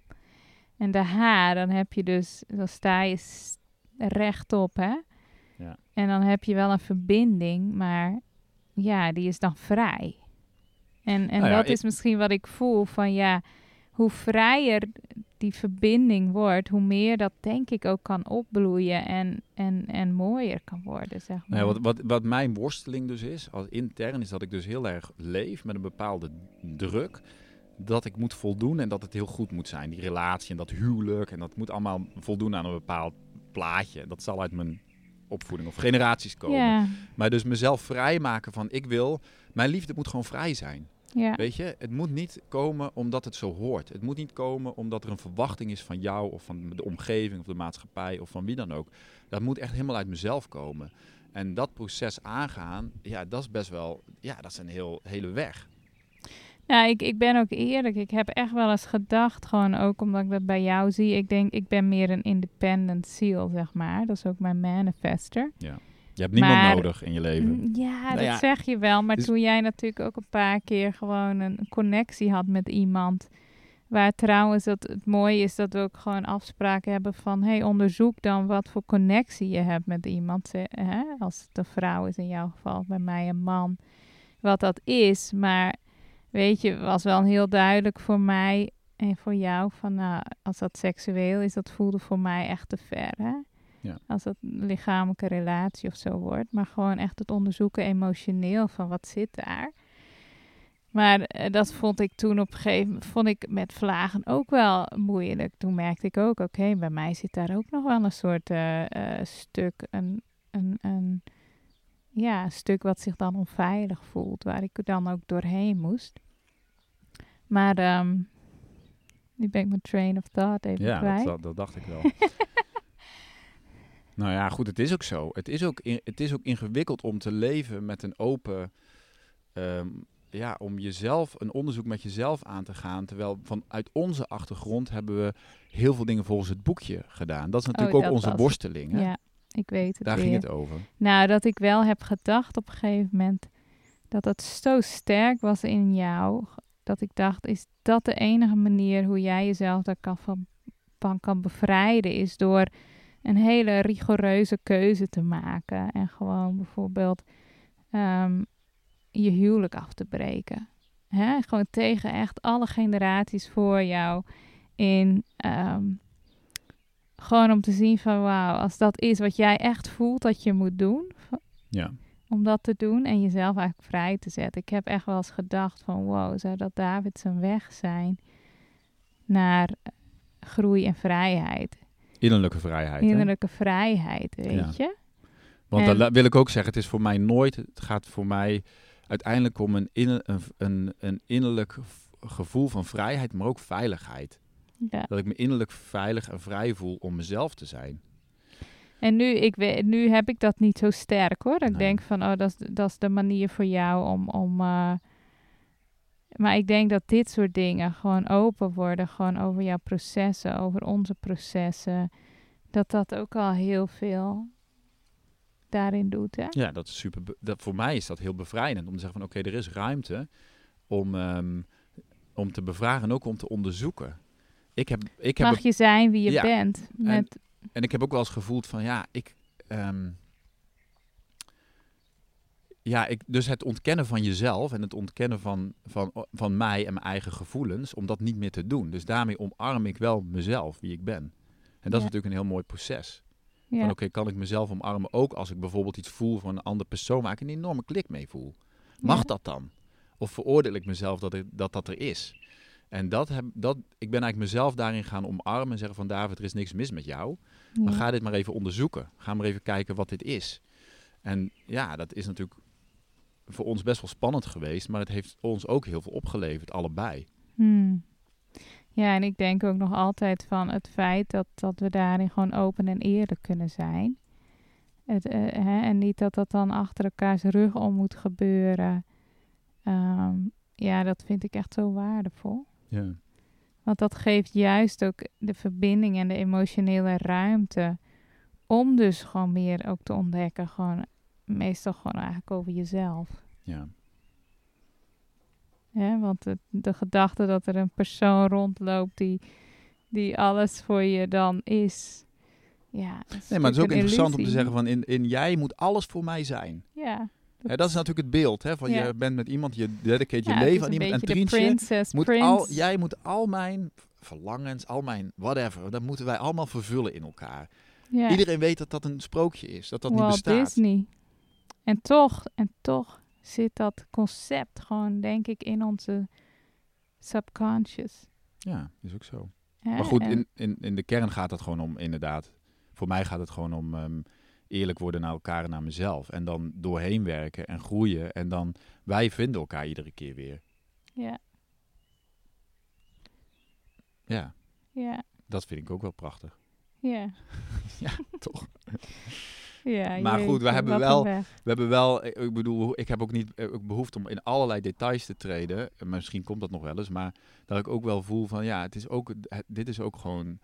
En de H, dan heb je dus, dan sta je rechtop, hè. Ja. En dan heb je wel een verbinding, maar ja, die is dan vrij. En, en nou dat is misschien wat ik voel van ja, hoe vrijer die verbinding wordt, hoe meer dat denk ik ook kan opbloeien en, en, en mooier kan worden, zeg maar. wat, wat, wat mijn worsteling dus is, als intern, is dat ik dus heel erg leef met een bepaalde druk dat ik moet voldoen en dat het heel goed moet zijn. Die relatie en dat huwelijk en dat moet allemaal voldoen aan een bepaald plaatje. Dat zal uit mijn opvoeding of generaties komen. Maar dus mezelf vrijmaken van ik wil, mijn liefde moet gewoon vrij zijn. Weet je, het moet niet komen omdat het zo hoort. Het moet niet komen omdat er een verwachting is van jou of van de omgeving of de maatschappij of van wie dan ook. Dat moet echt helemaal uit mezelf komen. En dat proces aangaan, ja, dat is best wel, ja, dat is een heel, hele weg. Ja, ik, ik ben ook eerlijk. Ik heb echt wel eens gedacht, gewoon ook omdat ik dat bij jou zie. Ik denk, ik ben meer een independent seal, zeg maar. Dat is ook mijn manifester. Ja. Je hebt niemand nodig in je leven. Mm, ja, nou dat zeg je wel. Maar dus toen jij natuurlijk ook een paar keer gewoon een, connectie had met iemand. Waar trouwens dat het mooie is dat we ook gewoon afspraken hebben van... hey, onderzoek dan wat voor connectie je hebt met iemand. Hè? Als het een vrouw is in jouw geval, bij mij een man. Wat dat is. Maar weet je, was wel heel duidelijk voor mij en voor jou... van nou, als dat seksueel is, dat voelde voor mij echt te ver, hè? Ja. Als het een lichamelijke relatie of zo wordt. Maar gewoon echt het onderzoeken emotioneel van wat zit daar. Maar uh, dat vond ik toen op een gegeven moment, vond ik met vlagen ook wel moeilijk. Toen merkte ik ook, oké, bij mij zit daar ook nog wel een soort uh, uh, stuk, een, een, een, ja, een stuk wat zich dan onveilig voelt, waar ik dan ook doorheen moest. Maar um, nu ben ik mijn train of thought even ja, kwijt. Ja, dat, dat dacht ik wel. Nou ja, goed, het is ook zo. Het is ook, het is ook ingewikkeld om te leven met een open. Ehm, ja, om jezelf, een onderzoek met jezelf aan te gaan. Terwijl vanuit onze achtergrond hebben we heel veel dingen volgens het boekje gedaan. Dat is oh, natuurlijk ook onze worsteling. Hè? Ja, ik weet het. Daar ging het over. Nou, dat ik wel heb gedacht op een gegeven moment dat het zo sterk was in jou. Dat ik dacht, is dat de enige manier hoe jij jezelf daar kan van, van kan bevrijden? Is door een hele rigoureuze keuze te maken. En gewoon bijvoorbeeld um, je huwelijk af te breken. Hè? Gewoon tegen echt alle generaties voor jou in ehm, gewoon om te zien van wauw, als dat is wat jij echt voelt dat je moet doen, Ja. om dat te doen en jezelf eigenlijk vrij te zetten. Ik heb echt wel eens gedacht van wow, zou dat David zijn weg zijn naar groei en vrijheid. Innerlijke vrijheid. hè? Innerlijke vrijheid, weet Ja. je? Want En- la- wil ik ook zeggen, het is voor mij nooit, het gaat voor mij uiteindelijk om een, inner, een, een, een innerlijk gevoel van vrijheid, maar ook veiligheid. Ja. Dat ik me innerlijk veilig en vrij voel om mezelf te zijn. En nu, ik weet, nu heb ik dat niet zo sterk hoor. Dat ik denk van, oh, dat is, dat is de manier voor jou om... om eh, maar ik denk dat dit soort dingen gewoon open worden. Gewoon over jouw processen, over onze processen. Dat dat ook al heel veel daarin doet, hè? Ja, dat is super. Dat, voor mij is dat heel bevrijdend om te zeggen van oké, er is ruimte om, ehm, om te bevragen en ook om te onderzoeken. Ik heb, ik heb Mag je zijn wie je Ja, bent. Met, En ik heb ook wel eens gevoeld van ja, ik. ehm, ja, ik, dus het ontkennen van jezelf en het ontkennen van, van, van mij en mijn eigen gevoelens, om dat niet meer te doen. Dus daarmee omarm ik wel mezelf, wie ik ben. En dat is natuurlijk een heel mooi proces. ja. Van oké, kan ik mezelf omarmen ook als ik bijvoorbeeld iets voel van een andere persoon waar ik een enorme klik mee voel? Mag Ja. dat dan? Of veroordeel ik mezelf dat ik, dat, dat er is? En dat heb, dat, ik ben eigenlijk mezelf daarin gaan omarmen en zeggen van David, er is niks mis met jou. Maar Ja. ga dit maar even onderzoeken. Ga maar even kijken wat dit is. En ja, dat is natuurlijk voor ons best wel spannend geweest, maar het heeft ons ook heel veel opgeleverd, allebei. Hmm. Ja, en ik denk ook nog altijd van het feit dat, dat we daarin gewoon open en eerlijk kunnen zijn. Het, eh, hè, en niet dat dat dan achter elkaars rug om moet gebeuren. Ehm, ja, dat vind ik echt zo waardevol. Ja. Want dat geeft juist ook de verbinding en de emotionele ruimte om dus gewoon meer ook te ontdekken. Gewoon meestal gewoon eigenlijk over jezelf. Ja. Hè? Want het, de gedachte dat er een persoon rondloopt die, die alles voor je dan is. Ja, Nee, maar het is ook interessant om te zeggen van in, in jij moet alles voor mij zijn. Ja, Dat is natuurlijk het beeld. Hè, van Ja. Je bent met iemand, je dedicate je ja, leven aan iemand. En Trientje, princess moet prince. al, jij moet al mijn verlangens, al mijn whatever, dat moeten wij allemaal vervullen in elkaar. Iedereen weet dat dat een sprookje is, dat dat Walt niet bestaat. Disney. En toch, en toch zit dat concept gewoon, denk ik, in onze subconscious. Ja, is ook zo. Maar goed, in, in, in de kern gaat het gewoon om, inderdaad. Voor mij gaat het gewoon om ehm, eerlijk worden naar elkaar en naar mezelf. En dan doorheen werken en groeien. En dan, wij vinden elkaar iedere keer weer. ja, Ja, ja, dat vind ik ook wel prachtig. ja. Ja, toch. Ja, Maar goed, we hebben wel-. We hebben wel, ik bedoel, ik heb ook niet eh, ook behoefte om in allerlei details te treden. En Misschien komt dat nog wel eens, maar dat ik ook wel voel van ja, het is ook, dit is ook gewoon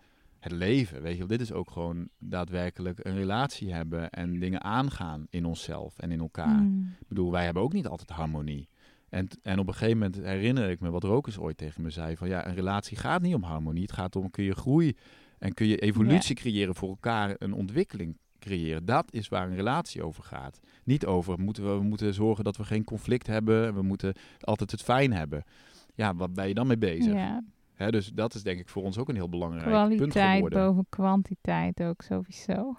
het leven. Weet je, dit is ook gewoon daadwerkelijk een relatie hebben en dingen aangaan in onszelf en in elkaar. Mm. Ik bedoel, wij hebben ook niet altijd harmonie. En, en op een gegeven moment herinner ik me wat Rokus ooit tegen me zei: van ja, een relatie gaat niet om harmonie. Het gaat om kun je groei en kun je evolutie creëren voor elkaar, een ontwikkeling creëren. Dat is waar een relatie over gaat. Niet over moeten we, we moeten zorgen dat we geen conflict hebben. We moeten altijd het fijn hebben. Ja, wat ben je dan mee bezig? Ja, Hè, dus dat is denk ik voor ons ook een heel belangrijk punt kwaliteit geworden. boven kwantiteit ook sowieso.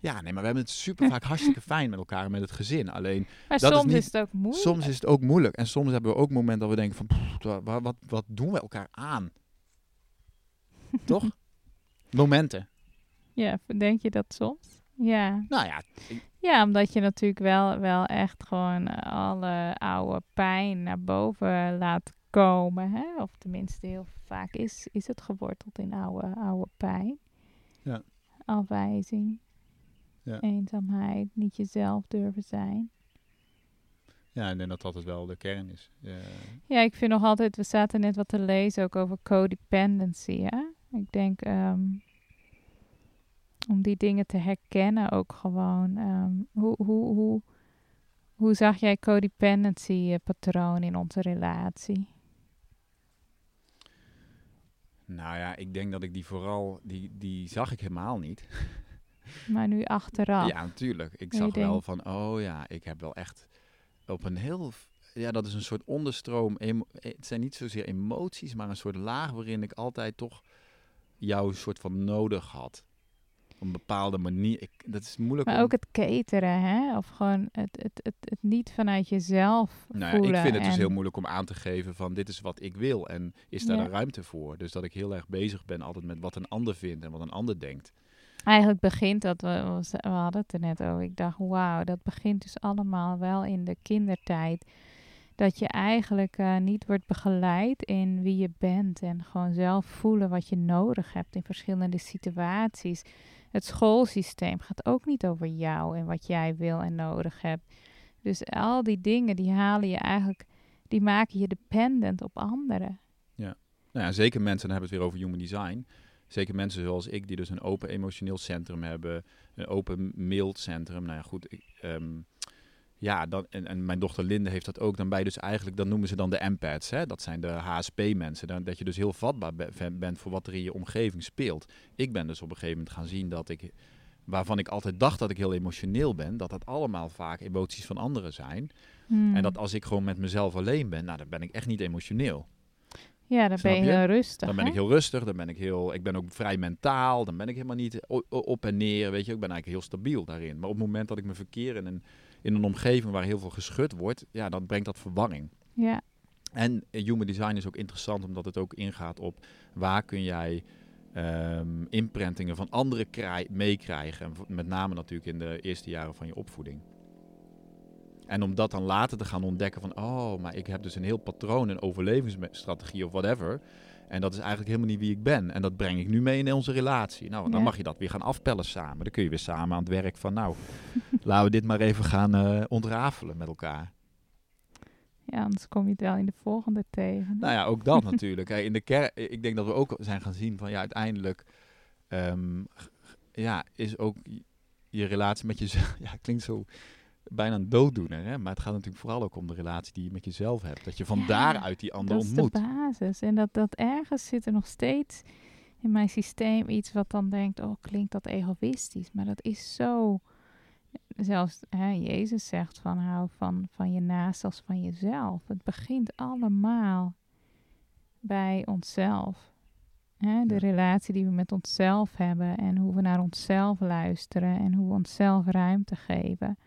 Ja, nee, maar we hebben het super vaak hartstikke fijn met elkaar en met het gezin. Alleen Maar Dat is soms is, niet- het ook moeilijk. Soms is het ook moeilijk. En soms hebben we ook momenten dat we denken van... pff, wat, wat doen we elkaar aan? Toch? Momenten. Ja, denk je dat soms? Ja. Nou ja, Ja, omdat je natuurlijk wel, wel echt gewoon eh, alle oude pijn naar boven laat komen. Hè? Of tenminste, heel vaak is, is het geworteld in oude, oude pijn. Ja. Afwijzing. Ja. Eenzaamheid. Niet jezelf durven zijn. ja, ik denk dat dat het wel de kern is. Ja. Ja, ik vind nog altijd, we zaten net wat te lezen ook over codependency. Hè? Ik denk ehm, om die dingen te herkennen ook gewoon. ehm, hoe, hoe, hoe, hoe zag jij codependency eh, patroon in onze relatie? Nou ja, ik denk dat ik die vooral... Die, die zag ik helemaal niet. Maar nu achteraf. Ja, natuurlijk. Ik zag wel denkt- van... Oh ja, ik heb wel echt op een heel... Ja, dat is een soort onderstroom. emo- Het zijn niet zozeer emoties, maar een soort laag waarin ik altijd toch jou soort van nodig had. Op een bepaalde manier. Ik, dat is moeilijk Maar om- ook het cateren, hè? Of gewoon het, het, het, het niet vanuit jezelf Nou ja, voelen. ik vind het dus heel moeilijk om aan te geven van dit is wat ik wil en is daar Ja. de ruimte voor. Dus dat ik heel erg bezig ben altijd met wat een ander vindt en wat een ander denkt. Eigenlijk begint dat, we, we we hadden het er net over. Ik dacht, wauw, dat begint dus allemaal wel in de kindertijd. Dat je eigenlijk eh, niet wordt begeleid in wie je bent. En gewoon zelf voelen wat je nodig hebt in verschillende situaties. Het schoolsysteem gaat ook niet over jou en wat jij wil en nodig hebt. Dus al die dingen, die halen je eigenlijk, die maken je dependent op anderen. Nou ja, zeker mensen, dan hebben we het weer over human design. Zeker mensen zoals ik, die dus een open emotioneel centrum hebben, een open mild centrum. Nou ja, goed. Ik, ehm, ja, dan, en, en mijn dochter Linde heeft dat ook. Dan bij dus eigenlijk, dat noemen ze dan de empaths. Hè? Dat zijn de HSP-mensen. Dan, dat je dus heel vatbaar be- bent voor wat er in je omgeving speelt. Ik ben dus op een gegeven moment gaan zien dat ik, waarvan ik altijd dacht dat ik heel emotioneel ben, dat dat allemaal vaak emoties van anderen zijn. Hmm. En dat als ik gewoon met mezelf alleen ben, nou, dan ben ik echt niet emotioneel. ja, dan ben je heel rustig. Dan ben hè? ik heel rustig, dan ben ik heel, ik ben ook vrij mentaal, dan ben ik helemaal niet op en neer, weet je, ik ben eigenlijk heel stabiel daarin. Maar op het moment dat ik me verkeer in een, in een omgeving waar heel veel geschud wordt, ja, dan brengt dat verwarring. Ja, En human design is ook interessant omdat het ook ingaat op waar kun jij imprintingen van anderen krij- meekrijgen. Met name natuurlijk in de eerste jaren van je opvoeding. En om dat dan later te gaan ontdekken van, oh, maar ik heb dus een heel patroon, een overlevingsstrategie of whatever. En dat is eigenlijk helemaal niet wie ik ben. En dat breng ik nu mee in onze relatie. Nou, dan Ja. mag je dat weer gaan afpellen samen. Dan kun je weer samen aan het werk van, nou, laten we dit maar even gaan eh, ontrafelen met elkaar. ja, anders kom je het wel in de volgende tegen. Nou ja, ook dat natuurlijk. Kijk, in de kerk, ik denk dat we ook zijn gaan zien van ja, uiteindelijk ehm, ja, is ook je relatie met jezelf. Ja, klinkt zo bijna een dooddoener, hè? maar het gaat natuurlijk vooral ook om de relatie die je met jezelf hebt. Dat je van Ja, daaruit die ander dat ontmoet. is de basis. En dat, dat ergens zit er nog steeds in mijn systeem iets wat dan denkt, oh klinkt dat egoïstisch. Maar dat is zo, zelfs hè, Jezus zegt van hou van, van je naast als van jezelf. Het begint allemaal bij onszelf. Hè, de Ja. relatie die we met onszelf hebben en hoe we naar onszelf luisteren en hoe we onszelf ruimte geven.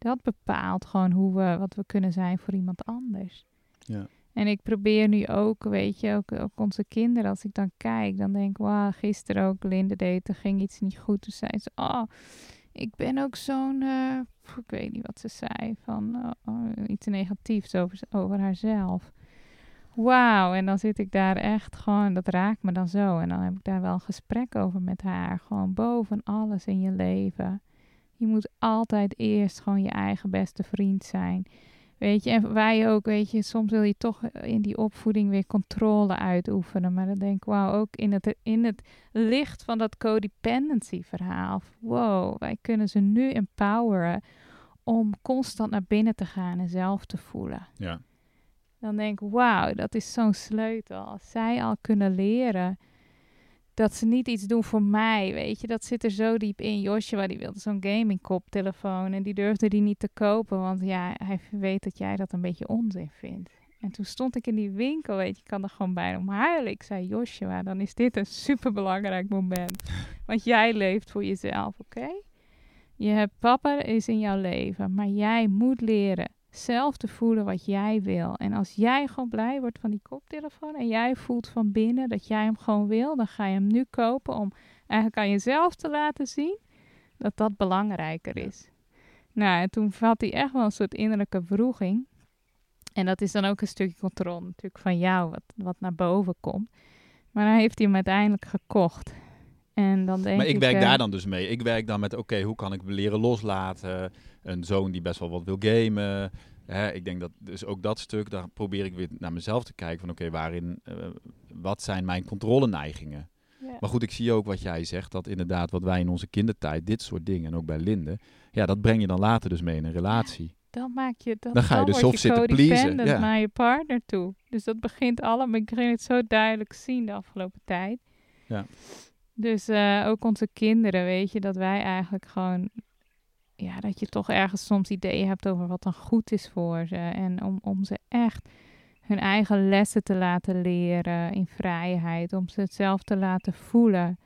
Dat bepaalt gewoon hoe we, wat we kunnen zijn voor iemand anders. Ja. En ik probeer nu ook, weet je, ook, ook onze kinderen, als ik dan kijk, dan denk ik, wauw, gisteren ook, Linde deed, er ging iets niet goed. Toen zei ze, oh, ik ben ook zo'n, eh, ik weet niet wat ze zei, van oh, oh, iets negatiefs over, over haarzelf. Wauw, en dan zit ik daar echt gewoon, dat raakt me dan zo. En dan heb ik daar wel een gesprek over met haar. Gewoon boven alles in je leven. Je moet altijd eerst gewoon je eigen beste vriend zijn. Weet je, en wij ook, weet je, soms wil je toch in die opvoeding weer controle uitoefenen. Maar dan denk ik, wauw, ook in het, in het licht van dat codependency verhaal. Wow, wij kunnen ze nu empoweren om constant naar binnen te gaan en zelf te voelen. Ja. Dan denk ik, wauw, dat is zo'n sleutel. Als zij al kunnen leren dat ze niet iets doen voor mij, weet je. Dat zit er zo diep in. Joshua, die wilde zo'n gaming koptelefoon en die durfde die niet te kopen. Want ja, hij weet dat jij dat een beetje onzin vindt. En toen stond ik in die winkel, weet je, ik kan er gewoon bijna om huilen. Ik zei, Joshua, dan is dit een superbelangrijk moment. Want jij leeft voor jezelf, oké? Je hebt papa is in jouw leven, maar jij moet leren zelf te voelen wat jij wil. En als jij gewoon blij wordt van die koptelefoon en jij voelt van binnen dat jij hem gewoon wil, dan ga je hem nu kopen om eigenlijk aan jezelf te laten zien dat dat belangrijker is. Nou, en toen had hij echt wel een soort innerlijke wroeging. En dat is dan ook een stukje controle natuurlijk van jou, wat, wat naar boven komt. Maar dan heeft hij hem uiteindelijk gekocht. En dan denk Maar ik werk eh, daar dan dus mee. Ik werk dan met, oké, hoe kan ik leren loslaten? Een zoon die best wel wat wil gamen. Hè, ik denk dat dus ook dat stuk, daar probeer ik weer naar mezelf te kijken van, oké, waarin, eh, wat zijn mijn controleneigingen? ja. Maar goed, ik zie ook wat jij zegt, dat inderdaad wat wij in onze kindertijd, dit soort dingen, en ook bij Linde, ja, dat breng je dan later dus mee in een relatie. dan maak je dan, Dan ga je dus word of zitten pleasen, ja. naar je partner toe. Dus dat begint allemaal. Ik ging het zo duidelijk zien de afgelopen tijd. Ja. Dus eh, ook onze kinderen, weet je, dat wij eigenlijk gewoon, ja, dat je toch ergens soms ideeën hebt over wat dan goed is voor ze en om om ze echt hun eigen lessen te laten leren in vrijheid, om ze het zelf te laten voelen.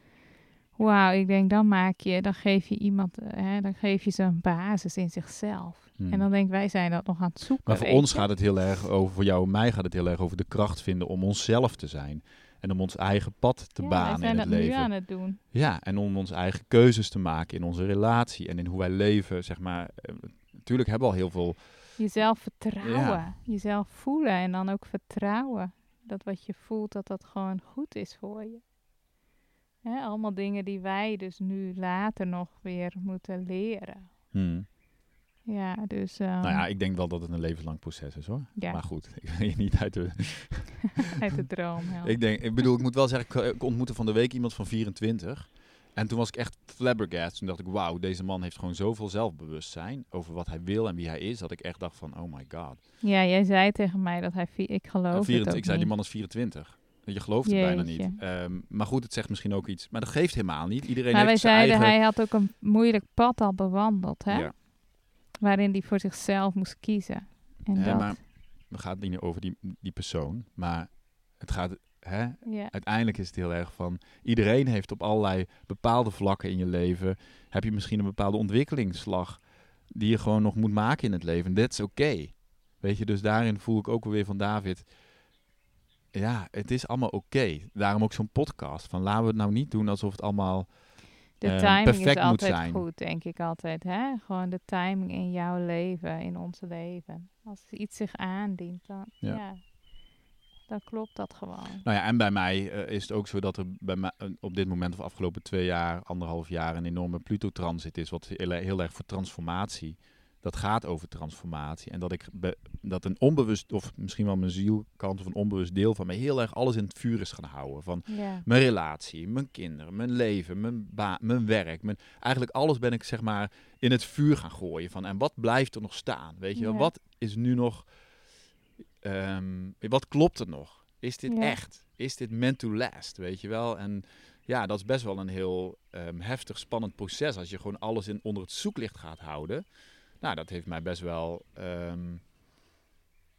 Wauw, ik denk dan maak je, dan geef je iemand, eh, hè, dan geef je ze een basis in zichzelf. Hmm. En dan denk ik, wij zijn dat nog aan het zoeken. Maar voor ons je. gaat het heel erg over, voor jou en mij gaat het heel erg over de kracht vinden om onszelf te zijn. En om ons eigen pad te ja, banen zijn in het dat nu leven. aan het doen. Ja, en om onze eigen keuzes te maken in onze relatie en in hoe wij leven, zeg maar. Eh, Natuurlijk hebben we al heel veel. Jezelf vertrouwen, jezelf voelen en dan ook vertrouwen dat wat je voelt, dat dat gewoon goed is voor je. Allemaal dingen die wij dus nu later nog weer moeten leren. Hmm. Ja, dus ehm, Nou ja, ik denk wel dat het een levenslang proces is hoor. ja, Maar goed, ik wil je niet uit de. uit de droom helpen. ik, denk, ik bedoel, ik moet wel zeggen, ik, ik ontmoette van de week iemand van 24. En toen was ik echt flabbergast. Toen dacht ik, wauw, deze man heeft gewoon zoveel zelfbewustzijn over wat hij wil en wie hij is. Dat ik echt dacht van, oh my god. Ja, jij zei tegen mij dat hij, ik geloof het 24 ook ik zei, die man is 24. Je gelooft het bijna niet. Ehm, maar goed, het zegt misschien ook iets. Maar dat geeft helemaal niet. Iedereen Maar wij heeft zijn zeiden, eigen... hij had ook een moeilijk pad al bewandeld, hè? Ja. Waarin hij voor zichzelf moest kiezen. En dat, maar het gaat niet over die, die persoon. Maar het gaat... Hè, ja. uiteindelijk is het heel erg van... Iedereen heeft op allerlei bepaalde vlakken in je leven... Heb je misschien een bepaalde ontwikkelingsslag... Die je gewoon nog moet maken in het leven. Dat is oké. Weet je, dus daarin voel ik ook weer van David... Ja, het is allemaal oké. Daarom ook zo'n podcast. Van laten we het nou niet doen alsof het allemaal... De eh, timing perfect is moet altijd zijn. goed, denk ik altijd. Hè? Gewoon de timing in jouw leven, in ons leven. Als iets zich aandient, dan, Ja. ja. dan klopt dat gewoon. Nou ja, en bij mij eh, is het ook zo dat er bij mij, eh, op dit moment of afgelopen twee jaar, anderhalf jaar, een enorme Pluto-transit is, wat heel, heel erg voor transformatie. Dat gaat over transformatie. En dat ik be- dat een onbewust, of misschien wel mijn zielkant of een onbewust deel van mij, heel erg alles in het vuur is gaan houden. Van Ja. mijn relatie, mijn kinderen, mijn leven, mijn, ba- mijn werk. Mijn, eigenlijk alles ben ik zeg maar in het vuur gaan gooien. Van, en wat blijft er nog staan? Weet je wel? Ja. Wat is nu nog... ehm, wat klopt er nog? Is dit Ja. echt? Is dit meant to last? Weet je wel? En ja, dat is best wel een heel ehm, heftig, spannend proces. Als je gewoon alles in, onder het zoeklicht gaat houden. Nou, dat heeft mij best wel... ehm,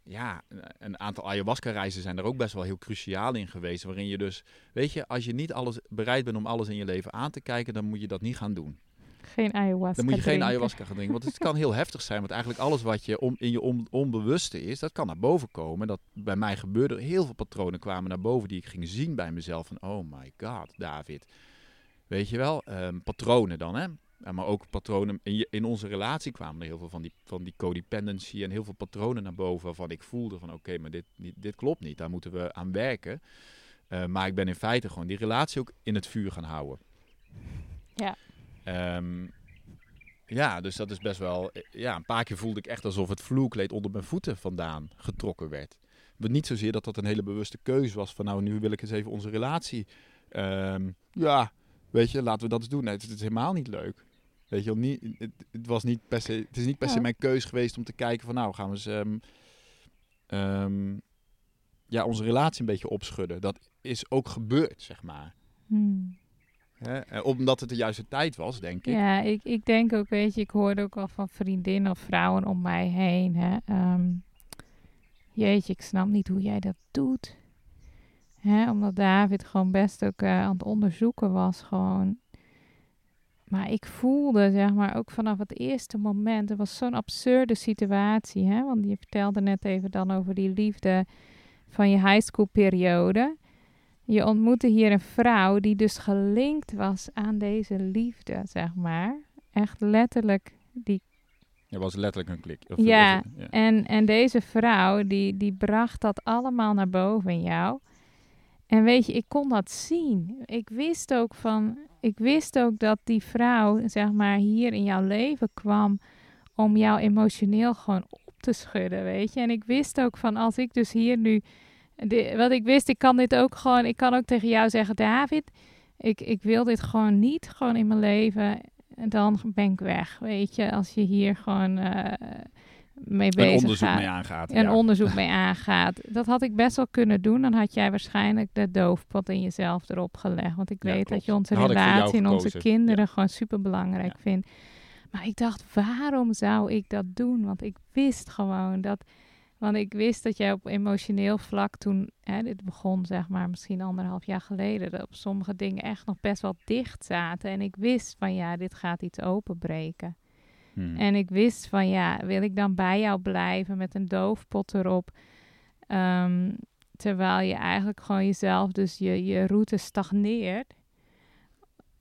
ja, een- aantal ayahuasca-reizen zijn er ook best wel heel cruciaal in geweest. Waarin je dus, weet je, als je niet alles bereid bent om alles in je leven aan te kijken, dan moet je dat niet gaan doen. Geen ayahuasca Dan moet je geen ayahuasca gaan drinken. Want het kan heel heftig zijn. Want eigenlijk alles wat je om, in je on- onbewuste is, dat kan naar boven komen. Dat bij mij gebeurde heel veel patronen kwamen naar boven die ik ging zien bij mezelf. Van, oh my god, David. Weet je wel, ehm, patronen dan, hè. Maar ook patronen in, je, in onze relatie kwamen er heel veel van die, van die codependency en heel veel patronen naar boven waarvan ik voelde van oké, maar dit, dit, dit klopt niet, daar moeten we aan werken. Eh, maar ik ben in feite gewoon die relatie ook in het vuur gaan houden. Ja. Ehm, ja, dus dat is best wel. eh, Ja, een paar keer voelde ik echt alsof het vloerkleed onder mijn voeten vandaan getrokken werd. Maar niet zozeer dat dat een hele bewuste keuze was van nou, nu wil ik eens even onze relatie. ehm, ja, weet je, laten we dat eens doen. Nee, het, het is helemaal niet leuk. Weet je wel, niet, het, het was niet per se, het is niet per se Ja. mijn keus geweest om te kijken van nou, gaan we eens ehm, ehm, ja, onze relatie een beetje opschudden. Dat is ook gebeurd, zeg maar. Hmm. Hè? Eh, Omdat het de juiste tijd was, denk ik. Ja, ik, ik denk ook, weet je, ik hoorde ook al van vriendinnen of vrouwen om mij heen. Hè, ehm, jeetje, ik snap niet hoe jij dat doet. Hè, omdat David gewoon best ook eh, aan het onderzoeken was, gewoon. Maar ik voelde, zeg maar, ook vanaf het eerste moment, het was zo'n absurde situatie, hè, want je vertelde net even dan over die liefde van je high school periode. Je ontmoette hier een vrouw die dus gelinkt was aan deze liefde, zeg maar. Echt letterlijk. Die, Het was letterlijk een klik. Of- Ja, ja. en, en deze vrouw, die, die bracht dat allemaal naar boven in jou. En weet je, ik kon dat zien. Ik wist ook van, ik wist ook dat die vrouw, zeg maar, hier in jouw leven kwam om jou emotioneel gewoon op te schudden, weet je. En ik wist ook van, als ik dus hier nu, wat ik wist, ik kan dit ook gewoon, ik kan ook tegen jou zeggen, David, ik, ik wil dit gewoon niet, gewoon in mijn leven. En dan ben ik weg, weet je. Als je hier gewoon eh, mee Een onderzoek gaat mee aangaat. een ja. onderzoek mee aangaat. Dat had ik best wel kunnen doen. Dan had jij waarschijnlijk de doofpot in jezelf erop gelegd. Want ik Ja, weet klopt. dat je onze Dat relatie en onze kinderen gewoon super belangrijk vindt. Maar ik dacht, waarom zou ik dat doen? Want ik wist gewoon dat Want ik wist dat jij op emotioneel vlak toen, hè, dit begon zeg maar misschien anderhalf jaar geleden, dat op sommige dingen echt nog best wel dicht zaten. En ik wist van ja, dit gaat iets openbreken. Hmm. En ik wist van ja, wil ik dan bij jou blijven met een doofpot erop? Ehm, terwijl je eigenlijk gewoon jezelf, dus je, je route stagneert.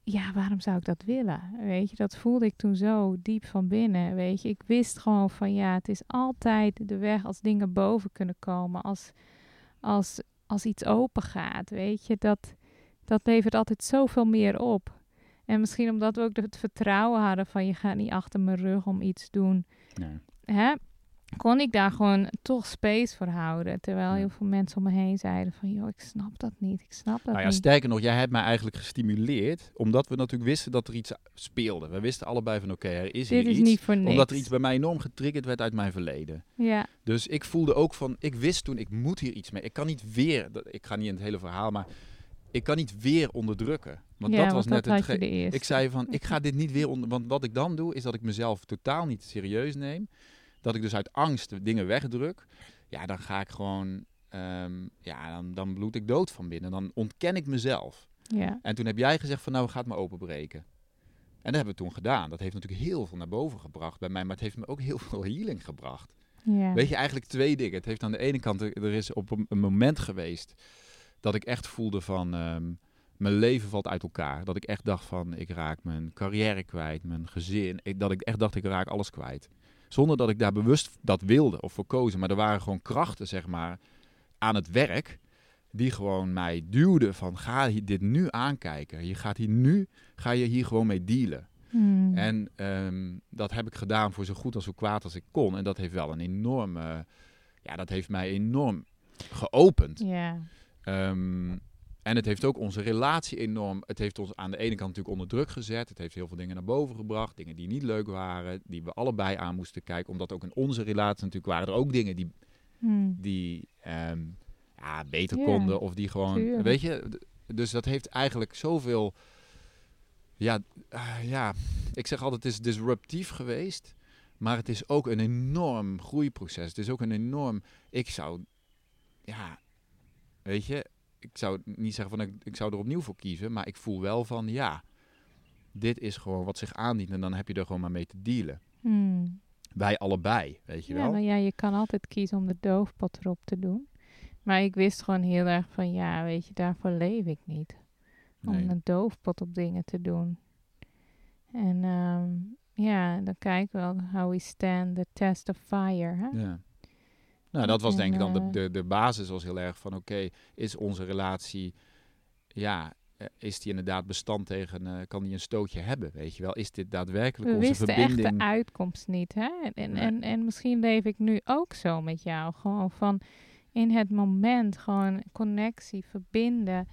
Ja, waarom zou ik dat willen? Weet je, dat voelde ik toen zo diep van binnen. Weet je, ik wist gewoon van ja, het is altijd de weg als dingen boven kunnen komen. Als, als, als iets open gaat. Weet je, dat, dat levert altijd zoveel meer op. En misschien omdat we ook het vertrouwen hadden van je gaat niet achter mijn rug om iets doen. Nee. Hè? Kon ik daar gewoon toch space voor houden. Terwijl heel veel mensen om me heen zeiden van... joh, ik snap dat niet, ik snap dat Nou ja, niet. sterker nog, jij hebt mij eigenlijk gestimuleerd, omdat we natuurlijk wisten dat er iets speelde. We wisten allebei van, oké, er is Dit hier is iets. niet voor niks. Omdat er iets bij mij enorm getriggerd werd uit mijn verleden. Ja, Dus ik voelde ook van, ik wist toen, ik moet hier iets mee. Ik kan niet weer, ik ga niet in het hele verhaal, maar ik kan niet weer onderdrukken. Want ja, dat was want net dat het. eerste. Ik zei van, ik ga dit niet weer onder. Want wat ik dan doe, is dat ik mezelf totaal niet serieus neem. Dat ik dus uit angst dingen wegdruk. Ja, dan ga ik gewoon. ehm, ja, dan, dan bloed ik dood van binnen. Dan ontken ik mezelf. Ja, En toen heb jij gezegd van, nou, ga het maar openbreken. En dat hebben we toen gedaan. Dat heeft natuurlijk heel veel naar boven gebracht bij mij. Maar het heeft me ook heel veel healing gebracht. ja. Weet je, eigenlijk twee dingen. Het heeft aan de ene kant, er is op een moment geweest dat ik echt voelde van, ehm, mijn leven valt uit elkaar. Dat ik echt dacht van, ik raak mijn carrière kwijt, mijn gezin. Ik, dat ik echt dacht, ik raak alles kwijt. Zonder dat ik daar bewust dat wilde of voor kozen. Maar er waren gewoon krachten, zeg maar, aan het werk. Die gewoon mij duwden van, ga dit nu aankijken. Je gaat hier nu, ga je hier gewoon mee dealen. Hmm. En ehm, dat heb ik gedaan voor zo goed als zo kwaad als ik kon. En dat heeft wel een enorme, ja, dat heeft mij enorm geopend. Ja, Ehm, en het heeft ook onze relatie enorm, het heeft ons aan de ene kant natuurlijk onder druk gezet. Het heeft heel veel dingen naar boven gebracht, dingen die niet leuk waren, die we allebei aan moesten kijken. Omdat ook in onze relatie natuurlijk waren er ook dingen die, Hmm. die ehm, ja, beter konden. Of die gewoon, weet je, dus dat heeft eigenlijk zoveel, ja, eh, ja, ik zeg altijd het is disruptief geweest. Maar het is ook een enorm groeiproces. Het is ook een enorm, ik zou, ja, weet je, ik zou niet zeggen van ik, ik zou er opnieuw voor kiezen. Maar ik voel wel van, ja, dit is gewoon wat zich aandient. En dan heb je er gewoon maar mee te dealen. Hmm. Wij allebei, weet je Ja, wel. maar ja, je kan altijd kiezen om de doofpot erop te doen. Maar ik wist gewoon heel erg van, ja, weet je, daarvoor leef ik niet. Nee. Om een doofpot op dingen te doen. En ehm, ja, dan kijken we wel how we stand the test of fire. Hè? Ja. Nou, dat was En, denk ik dan de, eh, de, de basis was heel erg van oké, is onze relatie, ja, eh, is die inderdaad bestand tegen, eh, kan die een stootje hebben, weet je wel? Is dit daadwerkelijk We onze wisten verbinding? echt de uitkomst niet. Hè? En, en, Nee. en, en misschien leef ik nu ook zo met jou. Gewoon van in het moment gewoon connectie, verbinden.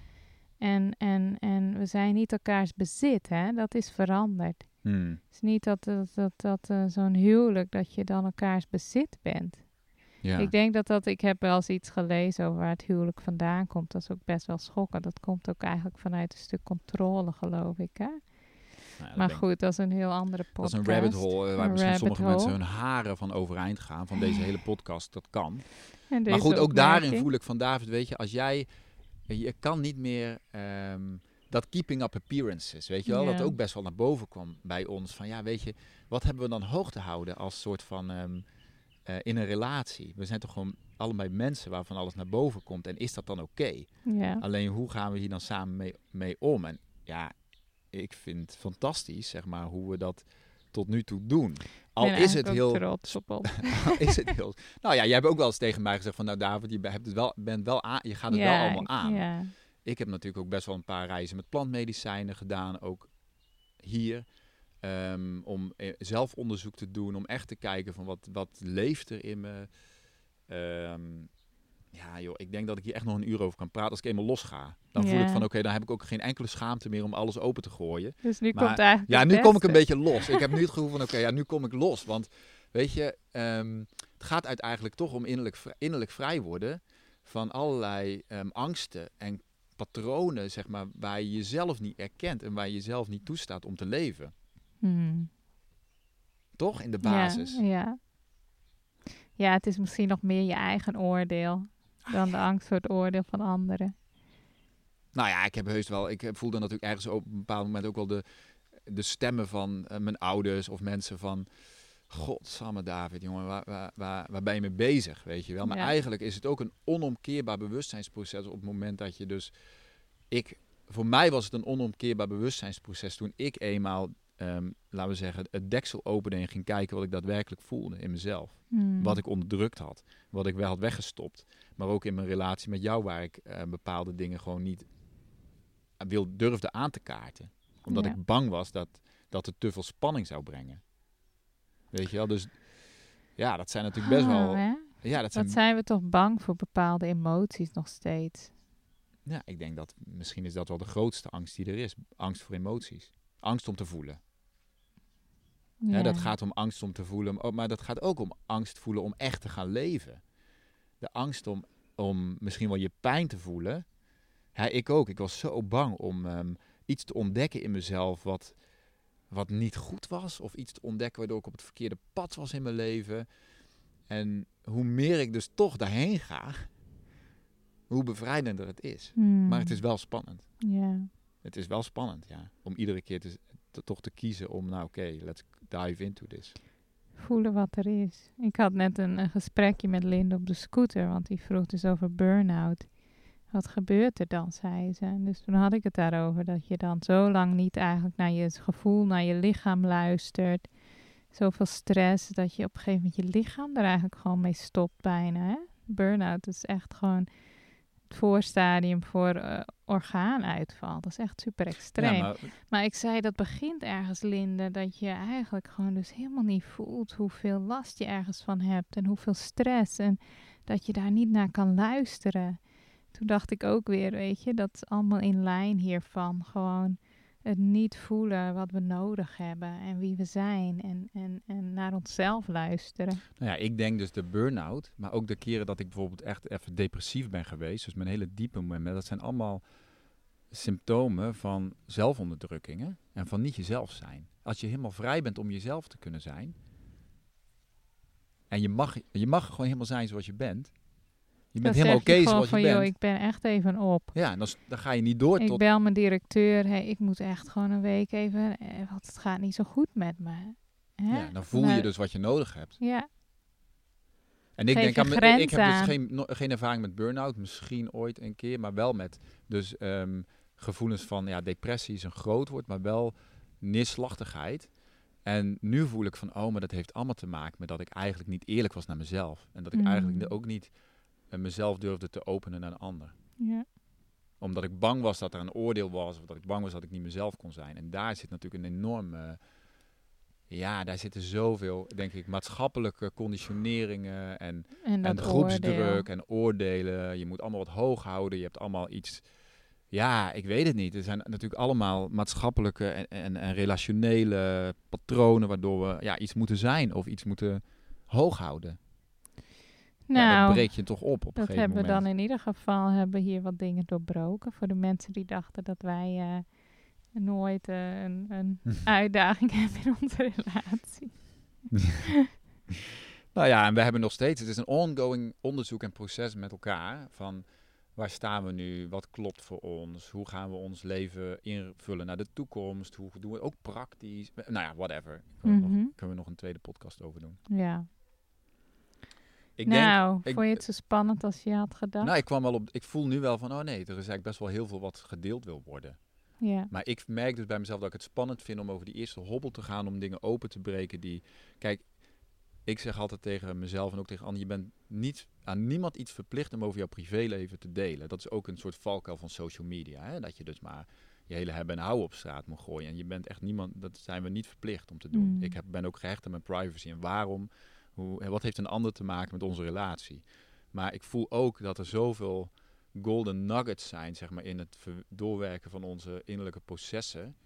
En, en, en we zijn niet elkaars bezit. Hè? Dat is veranderd. Hmm. Het is niet dat, dat, dat, dat zo'n huwelijk dat je dan elkaars bezit bent. Ja. Ik denk dat dat, ik heb wel eens iets gelezen over waar het huwelijk vandaan komt. Dat is ook best wel schokkend. Dat komt ook eigenlijk vanuit een stuk controle, geloof ik. Hè? Nou dat Maar goed, dat is een heel andere Dat podcast. is een rabbit hole eh, waar Een misschien sommige mensen hun haren van overeind gaan, van deze hele podcast. Dat kan. Maar goed, ook daarin voel ik van David, weet je, als jij, je kan niet meer ehm, dat keeping up appearances, weet je wel, dat ook best wel naar boven kwam bij ons. Van ja, weet je, wat hebben we dan hoog te houden als soort van ehm, eh, in een relatie? We zijn toch gewoon allebei mensen waarvan alles naar boven komt en is dat dan oké? Ja. Alleen hoe gaan we hier dan samen mee, mee om? En ja, ik vind het fantastisch, zeg maar, hoe we dat tot nu toe doen. Al is het heel trots op al is het heel. Nou ja, jij hebt ook wel eens tegen mij gezegd van nou David, je hebt het wel, bent wel aan, je gaat het wel allemaal aan. Ja. Ik heb natuurlijk ook best wel een paar reizen met plantmedicijnen gedaan, ook hier. Ehm, om eh, zelf onderzoek te doen, om echt te kijken van wat, wat leeft er in me. Ehm, ja joh, ik denk dat ik hier echt nog een uur over kan praten als ik eenmaal losga. Dan voel ik van oké, dan heb ik ook geen enkele schaamte meer om alles open te gooien. Dus nu Maar- komt eigenlijk Ja, nu kom ik een beetje los. Ik heb nu het gevoel van, oké, ja, nu kom ik los. Want, weet je, ehm, het gaat uiteindelijk toch om innerlijk, innerlijk vrij worden van allerlei angsten en patronen, zeg maar, waar je jezelf niet erkent en waar je jezelf niet toestaat om te leven. Hmm. Toch? In de basis. Ja, ja. Ja, het is misschien nog meer je eigen oordeel dan de angst voor het oordeel van anderen. Nou ja, ik heb heus wel. Ik voelde natuurlijk ergens op een bepaald moment ook wel de, de stemmen van eh, mijn ouders of mensen van. Godsamme David, jongen, waar, waar, waar, waar ben je mee bezig, weet je wel? Maar Ja. eigenlijk is het ook een onomkeerbaar bewustzijnsproces op het moment dat je dus... Ik, voor mij was het een onomkeerbaar bewustzijnsproces toen ik eenmaal, ehm, laten we zeggen, het deksel opende en ging kijken wat ik daadwerkelijk voelde in mezelf. Hmm. Wat ik onderdrukt had, wat ik wel had weggestopt. Maar ook in mijn relatie met jou, waar ik eh, bepaalde dingen gewoon niet eh, wil, durfde aan te kaarten. Omdat Ja. ik bang was dat, dat het te veel spanning zou brengen. Weet je wel, dus ja, dat zijn natuurlijk best Ah, wel... hè? Ja, dat zijn, Wat zijn we toch bang voor bepaalde emoties nog steeds? ja, ik denk dat misschien is dat wel de grootste angst die er is. Angst voor emoties. Angst om te voelen. Ja. Hè, dat gaat om angst om te voelen, maar- maar dat gaat ook om angst voelen om echt te gaan leven. De angst om, om misschien wel je pijn te voelen. Hè, ik ook. Ik was zo bang om ehm, iets te ontdekken in mezelf wat, wat niet goed was. Of iets te ontdekken waardoor ik op het verkeerde pad was in mijn leven. En hoe meer ik dus toch daarheen ga, hoe bevrijdender het is. Hmm. Maar het is wel spannend. Ja. Het is wel spannend, ja. Om iedere keer te, toch te kiezen om, nou oké, let's dive into this. Voelen wat er is. Ik had net een, gesprekje met Linde op de scooter, want die vroeg dus over burn-out. Wat gebeurt er dan, zei ze. Dus toen had ik het daarover dat je dan zo lang niet eigenlijk naar je gevoel, naar je lichaam luistert. Zoveel stress dat je op een gegeven moment je lichaam er eigenlijk gewoon mee stopt bijna. Burn-out is echt gewoon voorstadium voor eh, orgaanuitval. Dat is echt super extreem. Ja, maar Maar ik zei, dat begint ergens, Linde, dat je eigenlijk gewoon dus helemaal niet voelt hoeveel last je ergens van hebt en hoeveel stress en dat je daar niet naar kan luisteren. Toen dacht ik ook weer, weet je, dat is allemaal in lijn hiervan. Gewoon het niet voelen wat we nodig hebben en wie we zijn en, en, en naar onszelf luisteren. Nou ja, ik denk dus de burn-out, maar ook de keren dat ik bijvoorbeeld echt even depressief ben geweest, dus mijn hele diepe momenten, dat zijn allemaal symptomen van zelfonderdrukkingen en van niet jezelf zijn. Als je helemaal vrij bent om jezelf te kunnen zijn, en je mag, je mag gewoon helemaal zijn zoals je bent, je bent helemaal oké gewoon zoals je van, bent, joh, ik ben echt even op. ja, en dan, dan ga je niet door Ik tot... bel mijn directeur, hey, ik moet echt gewoon een week even, eh, want het gaat niet zo goed met me. Hè? Ja, dan voel je dus wat je nodig hebt. Ja, En ik Geef denk aan, ik heb dus geen, no- geen ervaring met burn-out, misschien ooit een keer, maar wel met dus ehm, gevoelens van ja, depressie is een groot woord, maar wel neerslachtigheid. En nu voel ik van, oh, maar dat heeft allemaal te maken met dat ik eigenlijk niet eerlijk was naar mezelf. En dat ik Mm. eigenlijk ook niet eh, mezelf durfde te openen naar een ander. ja. Omdat ik bang was dat er een oordeel was, of dat ik bang was dat ik niet mezelf kon zijn. En daar zit natuurlijk een enorme, ja, daar zitten zoveel, denk ik, maatschappelijke conditioneringen en En en groepsdruk oordeel. en oordelen. Je moet allemaal wat hoog houden. Je hebt allemaal iets. Ja, ik weet het niet. Er zijn natuurlijk allemaal maatschappelijke en, en, en relationele patronen waardoor we ja, iets moeten zijn of iets moeten hoog houden. Ja, Nou, dat breek je toch op op een dat hebben we dan in ieder geval hebben hier wat dingen doorbroken. Voor de mensen die dachten dat wij eh, nooit eh, een, een uitdaging hebben in onze relatie. Nou ja, en we hebben nog steeds, het is een ongoing onderzoek en proces met elkaar van waar staan we nu, wat klopt voor ons, hoe gaan we ons leven invullen naar de toekomst, hoe doen we het ook praktisch, nou ja, whatever. Kunnen nog, Mhm. kunnen we nog een tweede podcast over doen. Ja. Ik nou, vond je het zo spannend als je had gedacht? nou ik kwam wel op, ik voel nu wel van, oh nee, er is eigenlijk best wel heel veel wat gedeeld wil worden. ja. Maar ik merk dus bij mezelf dat ik het spannend vind om over die eerste hobbel te gaan, om dingen open te breken die... Kijk, ik zeg altijd tegen mezelf en ook tegen anderen, je bent niet aan niemand iets verplicht om over jouw privéleven te delen. Dat is ook een soort valkuil van social media, hè? dat je dus maar je hele hebben en houden op straat moet gooien. En je bent echt niemand, dat zijn we niet verplicht om te doen. Mm. Ik heb, ben ook gehecht aan mijn privacy en waarom, hoe, wat heeft een ander te maken met onze relatie. Maar ik voel ook dat er zoveel golden nuggets zijn, zeg maar, in het doorwerken van onze innerlijke processen.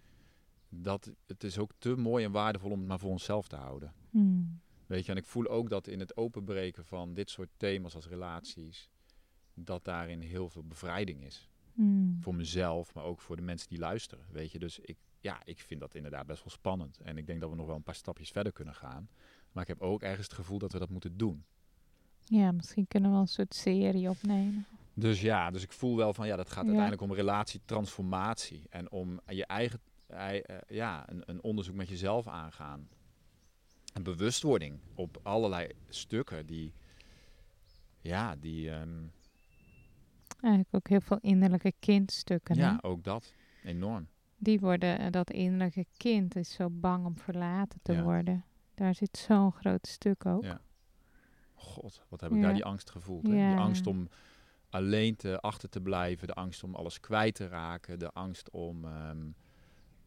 Dat het is ook te mooi en waardevol om het maar voor onszelf te houden. Hmm. Weet je, en ik voel ook dat in het openbreken van dit soort thema's als relaties, dat daarin heel veel bevrijding is. Hmm. Voor mezelf, maar ook voor de mensen die luisteren. Weet je, dus ik, ja, ik vind dat inderdaad best wel spannend. En ik denk dat we nog wel een paar stapjes verder kunnen gaan. Maar ik heb ook ergens het gevoel dat we dat moeten doen. Ja, misschien kunnen we een soort serie opnemen. Dus ja, dus ik voel wel van ja, dat gaat Ja. uiteindelijk om relatietransformatie en om je eigen, ei- eh, ja, een, een onderzoek met jezelf aangaan. En bewustwording op allerlei stukken die, ja, die, ehm, Eigenlijk ook heel veel innerlijke kindstukken. hè? ja, ook dat, enorm. Die worden, eh, dat innerlijke kind is zo bang om verlaten te Ja. worden. Daar zit zo'n groot stuk ook. Ja. God, wat heb ik Ja. daar die angst gevoeld. Hè? Ja. Die angst om alleen te, achter te blijven, de angst om alles kwijt te raken, de angst om ehm,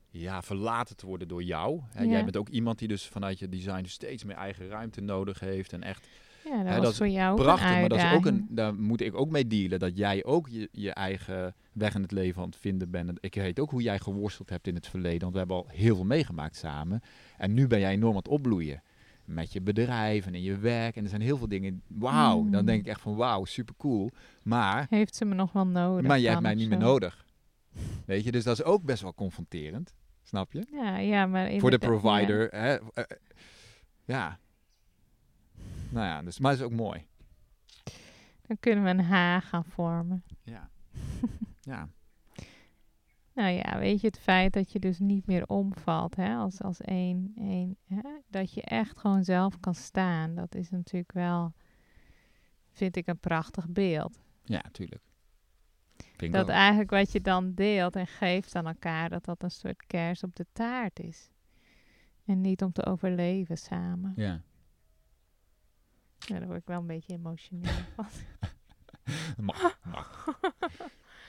ja, verlaten te worden door jou. Hè? Jij bent ook iemand die dus vanuit je design steeds meer eigen ruimte nodig heeft. En echt Ja, dat is voor jou prachtig, maar dat is ook een, daar moet ik ook mee dealen. Dat jij ook je, je eigen weg in het leven aan het vinden bent. En Ik weet ook hoe jij geworsteld hebt in het verleden. Want we hebben al heel veel meegemaakt samen. En nu ben jij enorm aan het opbloeien. Met je bedrijf en in je werk. En er zijn heel veel dingen. Wauw. Mm. Dan denk ik echt van wauw, super cool. Maar, Heeft ze me nog wel nodig? maar jij hebt mij niet meer nodig. Weet je, dus dat is ook best wel confronterend. Snap je? Ja, ja, maar Voor de ja. provider. Hè? eh, ja. Nou ja, dus, maar het is ook mooi. Dan kunnen we een H gaan vormen. Ja. ja. Nou ja, weet je, het feit dat je dus niet meer omvalt hè, als, als één, één hè, dat je echt gewoon zelf kan staan, dat is natuurlijk wel, vind ik een prachtig beeld. Ja, tuurlijk. Vind Dat eigenlijk wat je dan deelt en geeft aan elkaar, dat dat een soort kers op de taart is. En niet om te overleven samen. Ja. Ja, daar word ik wel een beetje emotioneel van. Mag, mag.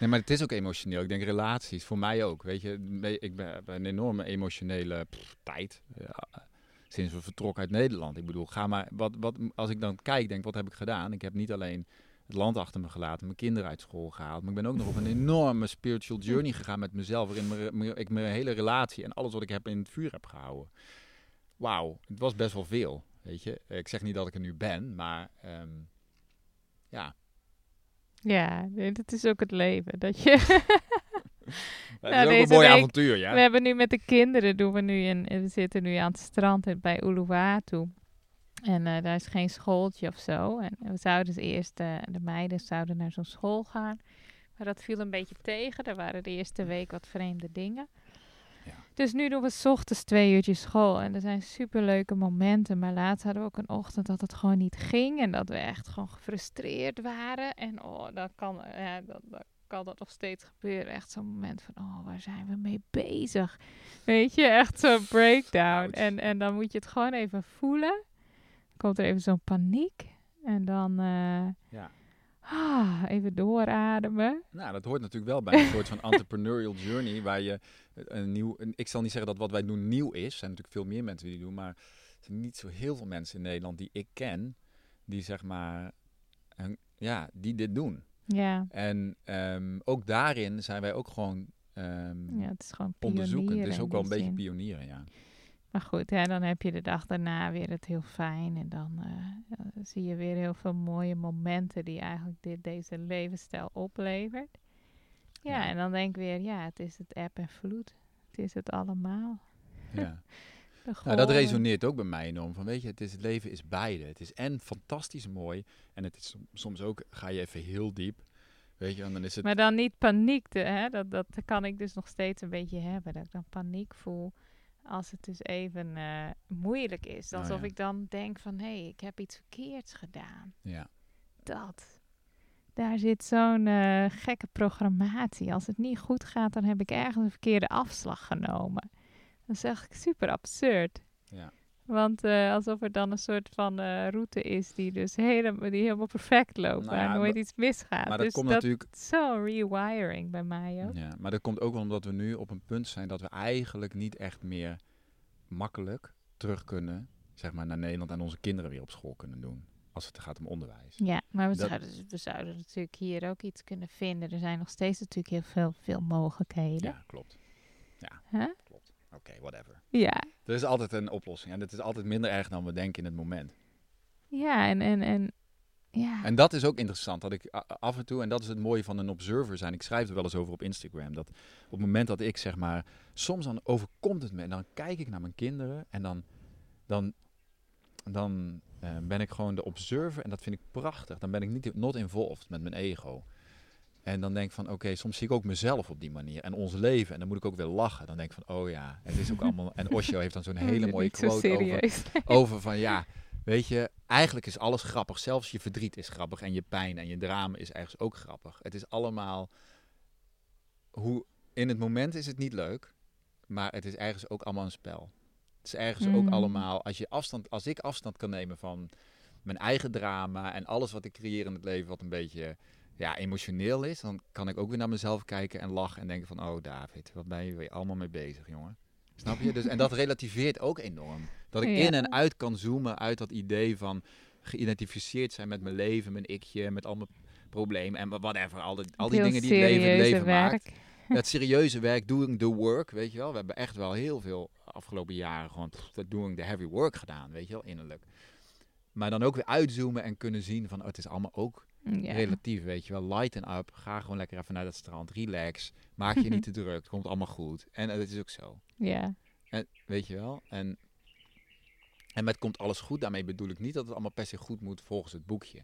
Nee, maar het is ook emotioneel. Ik denk relaties, voor mij ook. Weet je, ik ben, een enorme emotionele tijd. Ja, sinds we vertrokken uit Nederland. Ik bedoel, ga maar, wat, wat, als ik dan kijk, denk wat heb ik gedaan? Ik heb niet alleen het land achter me gelaten, mijn kinderen uit school gehaald. Maar ik ben ook nog op een enorme spiritual journey gegaan met mezelf. Waarin ik mijn hele relatie en alles wat ik heb in het vuur heb gehouden. Wauw, het was best wel veel. Weet je, ik zeg niet dat ik er nu ben, maar ehm, ja. Ja, nee, dat is ook het leven. Dat je is ook een mooi week- avontuur, ja. We hebben nu met de kinderen, doen we nu in, we zitten nu aan het strand bij Uluwatu. En eh, daar is geen schooltje of zo. En we zouden dus eerst, eh, de meiden zouden naar zo'n school gaan. Maar dat viel een beetje tegen. Er waren de eerste week wat vreemde dingen. Dus nu doen we 's ochtends twee uurtjes school. En er zijn superleuke momenten. Maar laatst hadden we ook een ochtend dat het gewoon niet ging. En dat we echt gewoon gefrustreerd waren. En oh, dan kan, ja, dat, dat kan dat nog steeds gebeuren. Echt zo'n moment van, oh, waar zijn we mee bezig? Weet je, echt zo'n breakdown. En, en dan moet je het gewoon even voelen. Komt er even zo'n paniek. En dan eh, Ja. Ah, even doorademen. Nou, dat hoort natuurlijk wel bij een soort van entrepreneurial journey, waar je een nieuw, een, ik zal niet zeggen dat wat wij doen nieuw is, er zijn natuurlijk veel meer mensen die het doen, maar er zijn niet zo heel veel mensen in Nederland die ik ken, die zeg maar, een- ja, die dit doen. Ja. En ehm, ook daarin zijn wij ook gewoon ehm, ja, het is gewoon onderzoekend, pionieren dus in ook wel een beetje pionieren, ja. Maar goed, ja, dan heb je de dag daarna weer het heel fijn. En dan eh, ja, zie je weer heel veel mooie momenten die eigenlijk dit, deze levensstijl oplevert. Ja, Ja. en dan denk ik weer, ja, het is het app en vloed. Het is het allemaal. ja. Nou, dat resoneert ook bij mij enorm. Van weet je, het, is, het leven is beide. Het is en fantastisch mooi. En het is som- soms ook, ga je even heel diep. Weet je, en dan is het. Maar dan niet paniek, hè? Dat, dat kan ik dus nog steeds een beetje hebben. Dat ik dan paniek voel als het dus even eh, moeilijk is. Oh, Alsof ja. ik dan denk van, hé, hey, ik heb iets verkeerds gedaan. ja. Dat. Daar zit zo'n eh, gekke programmatie. Als het niet goed gaat, dan heb ik ergens een verkeerde afslag genomen. Dat is echt super absurd. Ja. Want eh, alsof er dan een soort van eh, route is die dus helemaal, die helemaal perfect loopt. Nou waar nooit iets misgaat. Maar dat dus komt dat natuurlijk. zo'n rewiring bij mij ook. Ja, maar dat komt ook wel omdat we nu op een punt zijn dat we eigenlijk niet echt meer makkelijk terug kunnen, zeg maar, naar Nederland en onze kinderen weer op school kunnen doen. Als het gaat om onderwijs. Ja, maar we, Dat- zouden, we zouden natuurlijk hier ook iets kunnen vinden. Er zijn nog steeds natuurlijk heel veel, veel mogelijkheden. Ja, klopt. Ja, Huh? Oké, whatever. Ja, Er is altijd een oplossing en het is altijd minder erg dan we denken in het moment. ja en, en, en ja. En dat is ook interessant, dat ik af en toe, en dat is het mooie van een observer zijn, ik schrijf er wel eens over op Instagram, dat op het moment dat ik zeg maar, soms dan overkomt het me en dan kijk ik naar mijn kinderen en dan, dan, dan eh, ben ik gewoon de observer en dat vind ik prachtig. Dan ben ik niet not involved met mijn ego. En dan denk ik van, oké, soms zie ik ook mezelf op die manier en ons leven. En dan moet ik ook weer lachen. Dan denk ik van, oh ja, het is ook allemaal... En Osho heeft dan zo'n hele mooie Niet zo quote over, over van, ja, weet je, eigenlijk is alles grappig. Zelfs je verdriet is grappig en je pijn en je drama is ergens ook grappig. Het is allemaal, hoe, in het moment is het niet leuk, maar het is ergens ook allemaal een spel. Het is ergens ook Mm. allemaal, als, je afstand, als ik afstand kan nemen van mijn eigen drama en alles wat ik creëer in het leven wat een beetje ja, emotioneel is, dan kan ik ook weer naar mezelf kijken en lachen en denken van, oh David, wat ben je weer allemaal mee bezig, jongen. Snap je? Dus, en dat relativeert ook enorm. Dat ik Ja. in en uit kan zoomen uit dat idee van geïdentificeerd zijn met mijn leven, mijn ikje, met al mijn problemen en whatever. Al die, al die Heel dingen die het leven het leven maakt het serieuze werk, doing the work, weet je wel. We hebben echt wel heel veel afgelopen jaren gewoon dat doing the heavy work gedaan, weet je wel, innerlijk. Maar dan ook weer uitzoomen en kunnen zien van, oh, het is allemaal ook Ja. relatief, weet je wel. Lighten up, ga gewoon lekker even naar dat strand, relax, maak je niet te druk, het komt allemaal goed. En dat is ook zo, ja. en, weet je wel. En, en met komt alles goed, daarmee bedoel ik niet dat het allemaal per se goed moet volgens het boekje.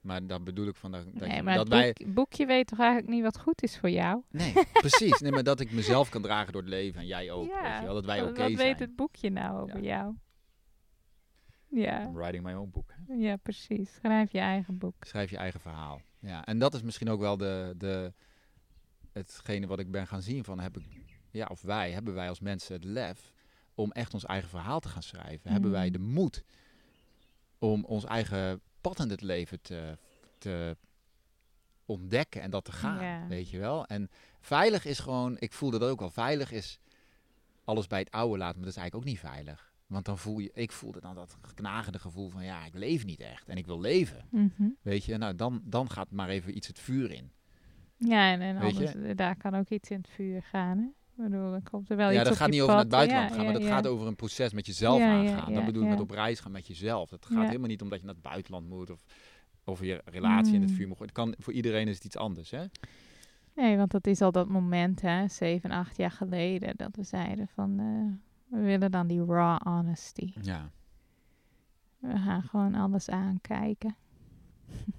Maar dan bedoel ik van dat, dat, Nee, maar dat het wij... boek- boekje weet toch eigenlijk niet wat goed is voor jou? Nee, precies. Nee, maar dat ik mezelf kan dragen door het leven en jij ook. weet je wel, dat wij wat- oké Wat zijn. weet het boekje nou over jou? Ja, I'm writing my own book. hè. ja, precies. Schrijf je eigen boek. Schrijf je eigen verhaal. Ja, en dat is misschien ook wel de, de, hetgene wat ik ben gaan zien van, heb ik, ja, of wij, hebben wij als mensen het lef om echt ons eigen verhaal te gaan schrijven? Hebben wij Mm. de moed om ons eigen pad in het leven te, te ontdekken en dat te gaan, weet je wel? En veilig is gewoon, ik voelde dat ook al, veilig is alles bij het oude laten, maar dat is eigenlijk ook niet veilig. Want dan voel je, ik voelde dan dat knagende gevoel van, ja, ik leef niet echt en ik wil leven. Mhm. Weet je, nou dan, dan gaat maar even iets het vuur in. Ja, en, je? eh, daar kan ook iets in het vuur gaan. Hè? Ik bedoel, dan komt er wel ja, iets dat gaat niet over naar het buitenland Ja, gaan, maar dat gaat over een proces met jezelf aangaan. dat bedoel ik met op reis gaan met jezelf. Dat gaat helemaal niet omdat je naar het buitenland moet of over je relatie in het Mm. vuur moet. Het kan, voor iedereen is het iets anders, hè? Nee, want dat is al dat moment, hè, zeven, acht jaar geleden, dat we zeiden van, eh, we willen dan die raw honesty. Ja, We gaan gewoon alles aankijken.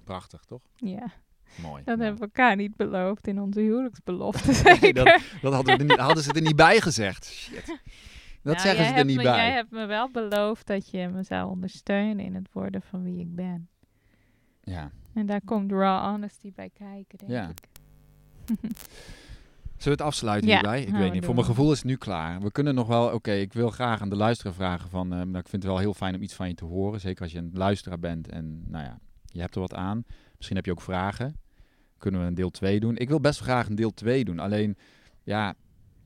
prachtig, toch? Ja, Mooi. dat Nou, hebben we elkaar niet beloofd in onze huwelijksbelofte, Nee, zeker. dat, dat hadden, we niet, hadden ze er niet bij gezegd. Shit. Dat Nou, zeggen ze er niet me, bij. Jij hebt me wel beloofd dat je me zou ondersteunen in het worden van wie ik ben. Ja. En daar komt raw honesty bij kijken, denk Ja. ik. Zullen we het afsluiten Ja, hierbij? Ik gaan weet we niet. Voor mijn gevoel is het nu klaar. We kunnen nog wel... Oké, ik wil graag aan de luisteraar vragen van... eh, nou, ik vind het wel heel fijn om iets van je te horen. Zeker als je een luisteraar bent en nou ja, je hebt er wat aan. Misschien heb je ook vragen. Kunnen we een deel 2 doen? Ik wil best graag een deel 2 doen. Alleen, ja,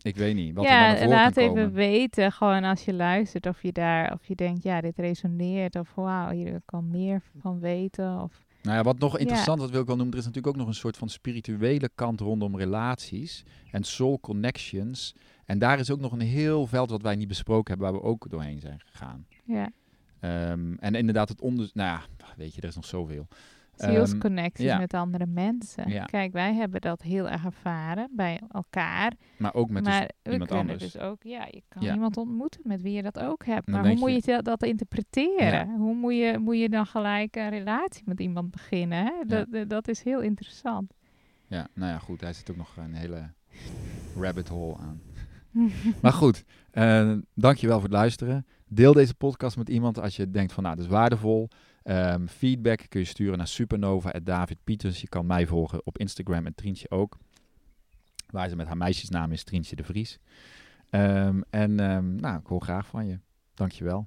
ik weet niet wat er dan ja, laat kan even komen. weten, gewoon als je luistert, of je daar, of je denkt, ja, dit resoneert, of wauw, hier kan meer van weten, of Nou ja, wat nog Ja. interessant, wat wil ik wel noemen, er is natuurlijk ook nog een soort van spirituele kant rondom relaties en soul connections. En daar is ook nog een heel veld wat wij niet besproken hebben, waar we ook doorheen zijn gegaan. ja, Ehm, en inderdaad, het onder... Nou ja, weet je, er is nog zoveel. Zielsconnecties ja. met andere mensen. Ja. Kijk, wij hebben dat heel erg ervaren bij elkaar, Maar ook met dus maar we iemand anders. dus ook, ja, je kan Ja. iemand ontmoeten met wie je dat ook hebt. Dan Maar hoe moet je- dat- dat interpreteren? Hoe moet je, moet je dan gelijk een relatie met iemand beginnen? Hè? Dat, dat- dat is heel interessant. Ja, nou ja, goed, hij zit ook nog een hele rabbit hole aan. Maar goed, eh dankjewel voor het luisteren. Deel deze podcast met iemand als je denkt van, nou, dat is waardevol. Ehm, feedback kun je sturen naar supernova.davidpieters. Je kan mij volgen op Instagram en Trientje ook. Waar ze met haar meisjesnaam is Trientje de Vries. Ehm, en ehm, nou, ik hoor graag van je. Dankjewel.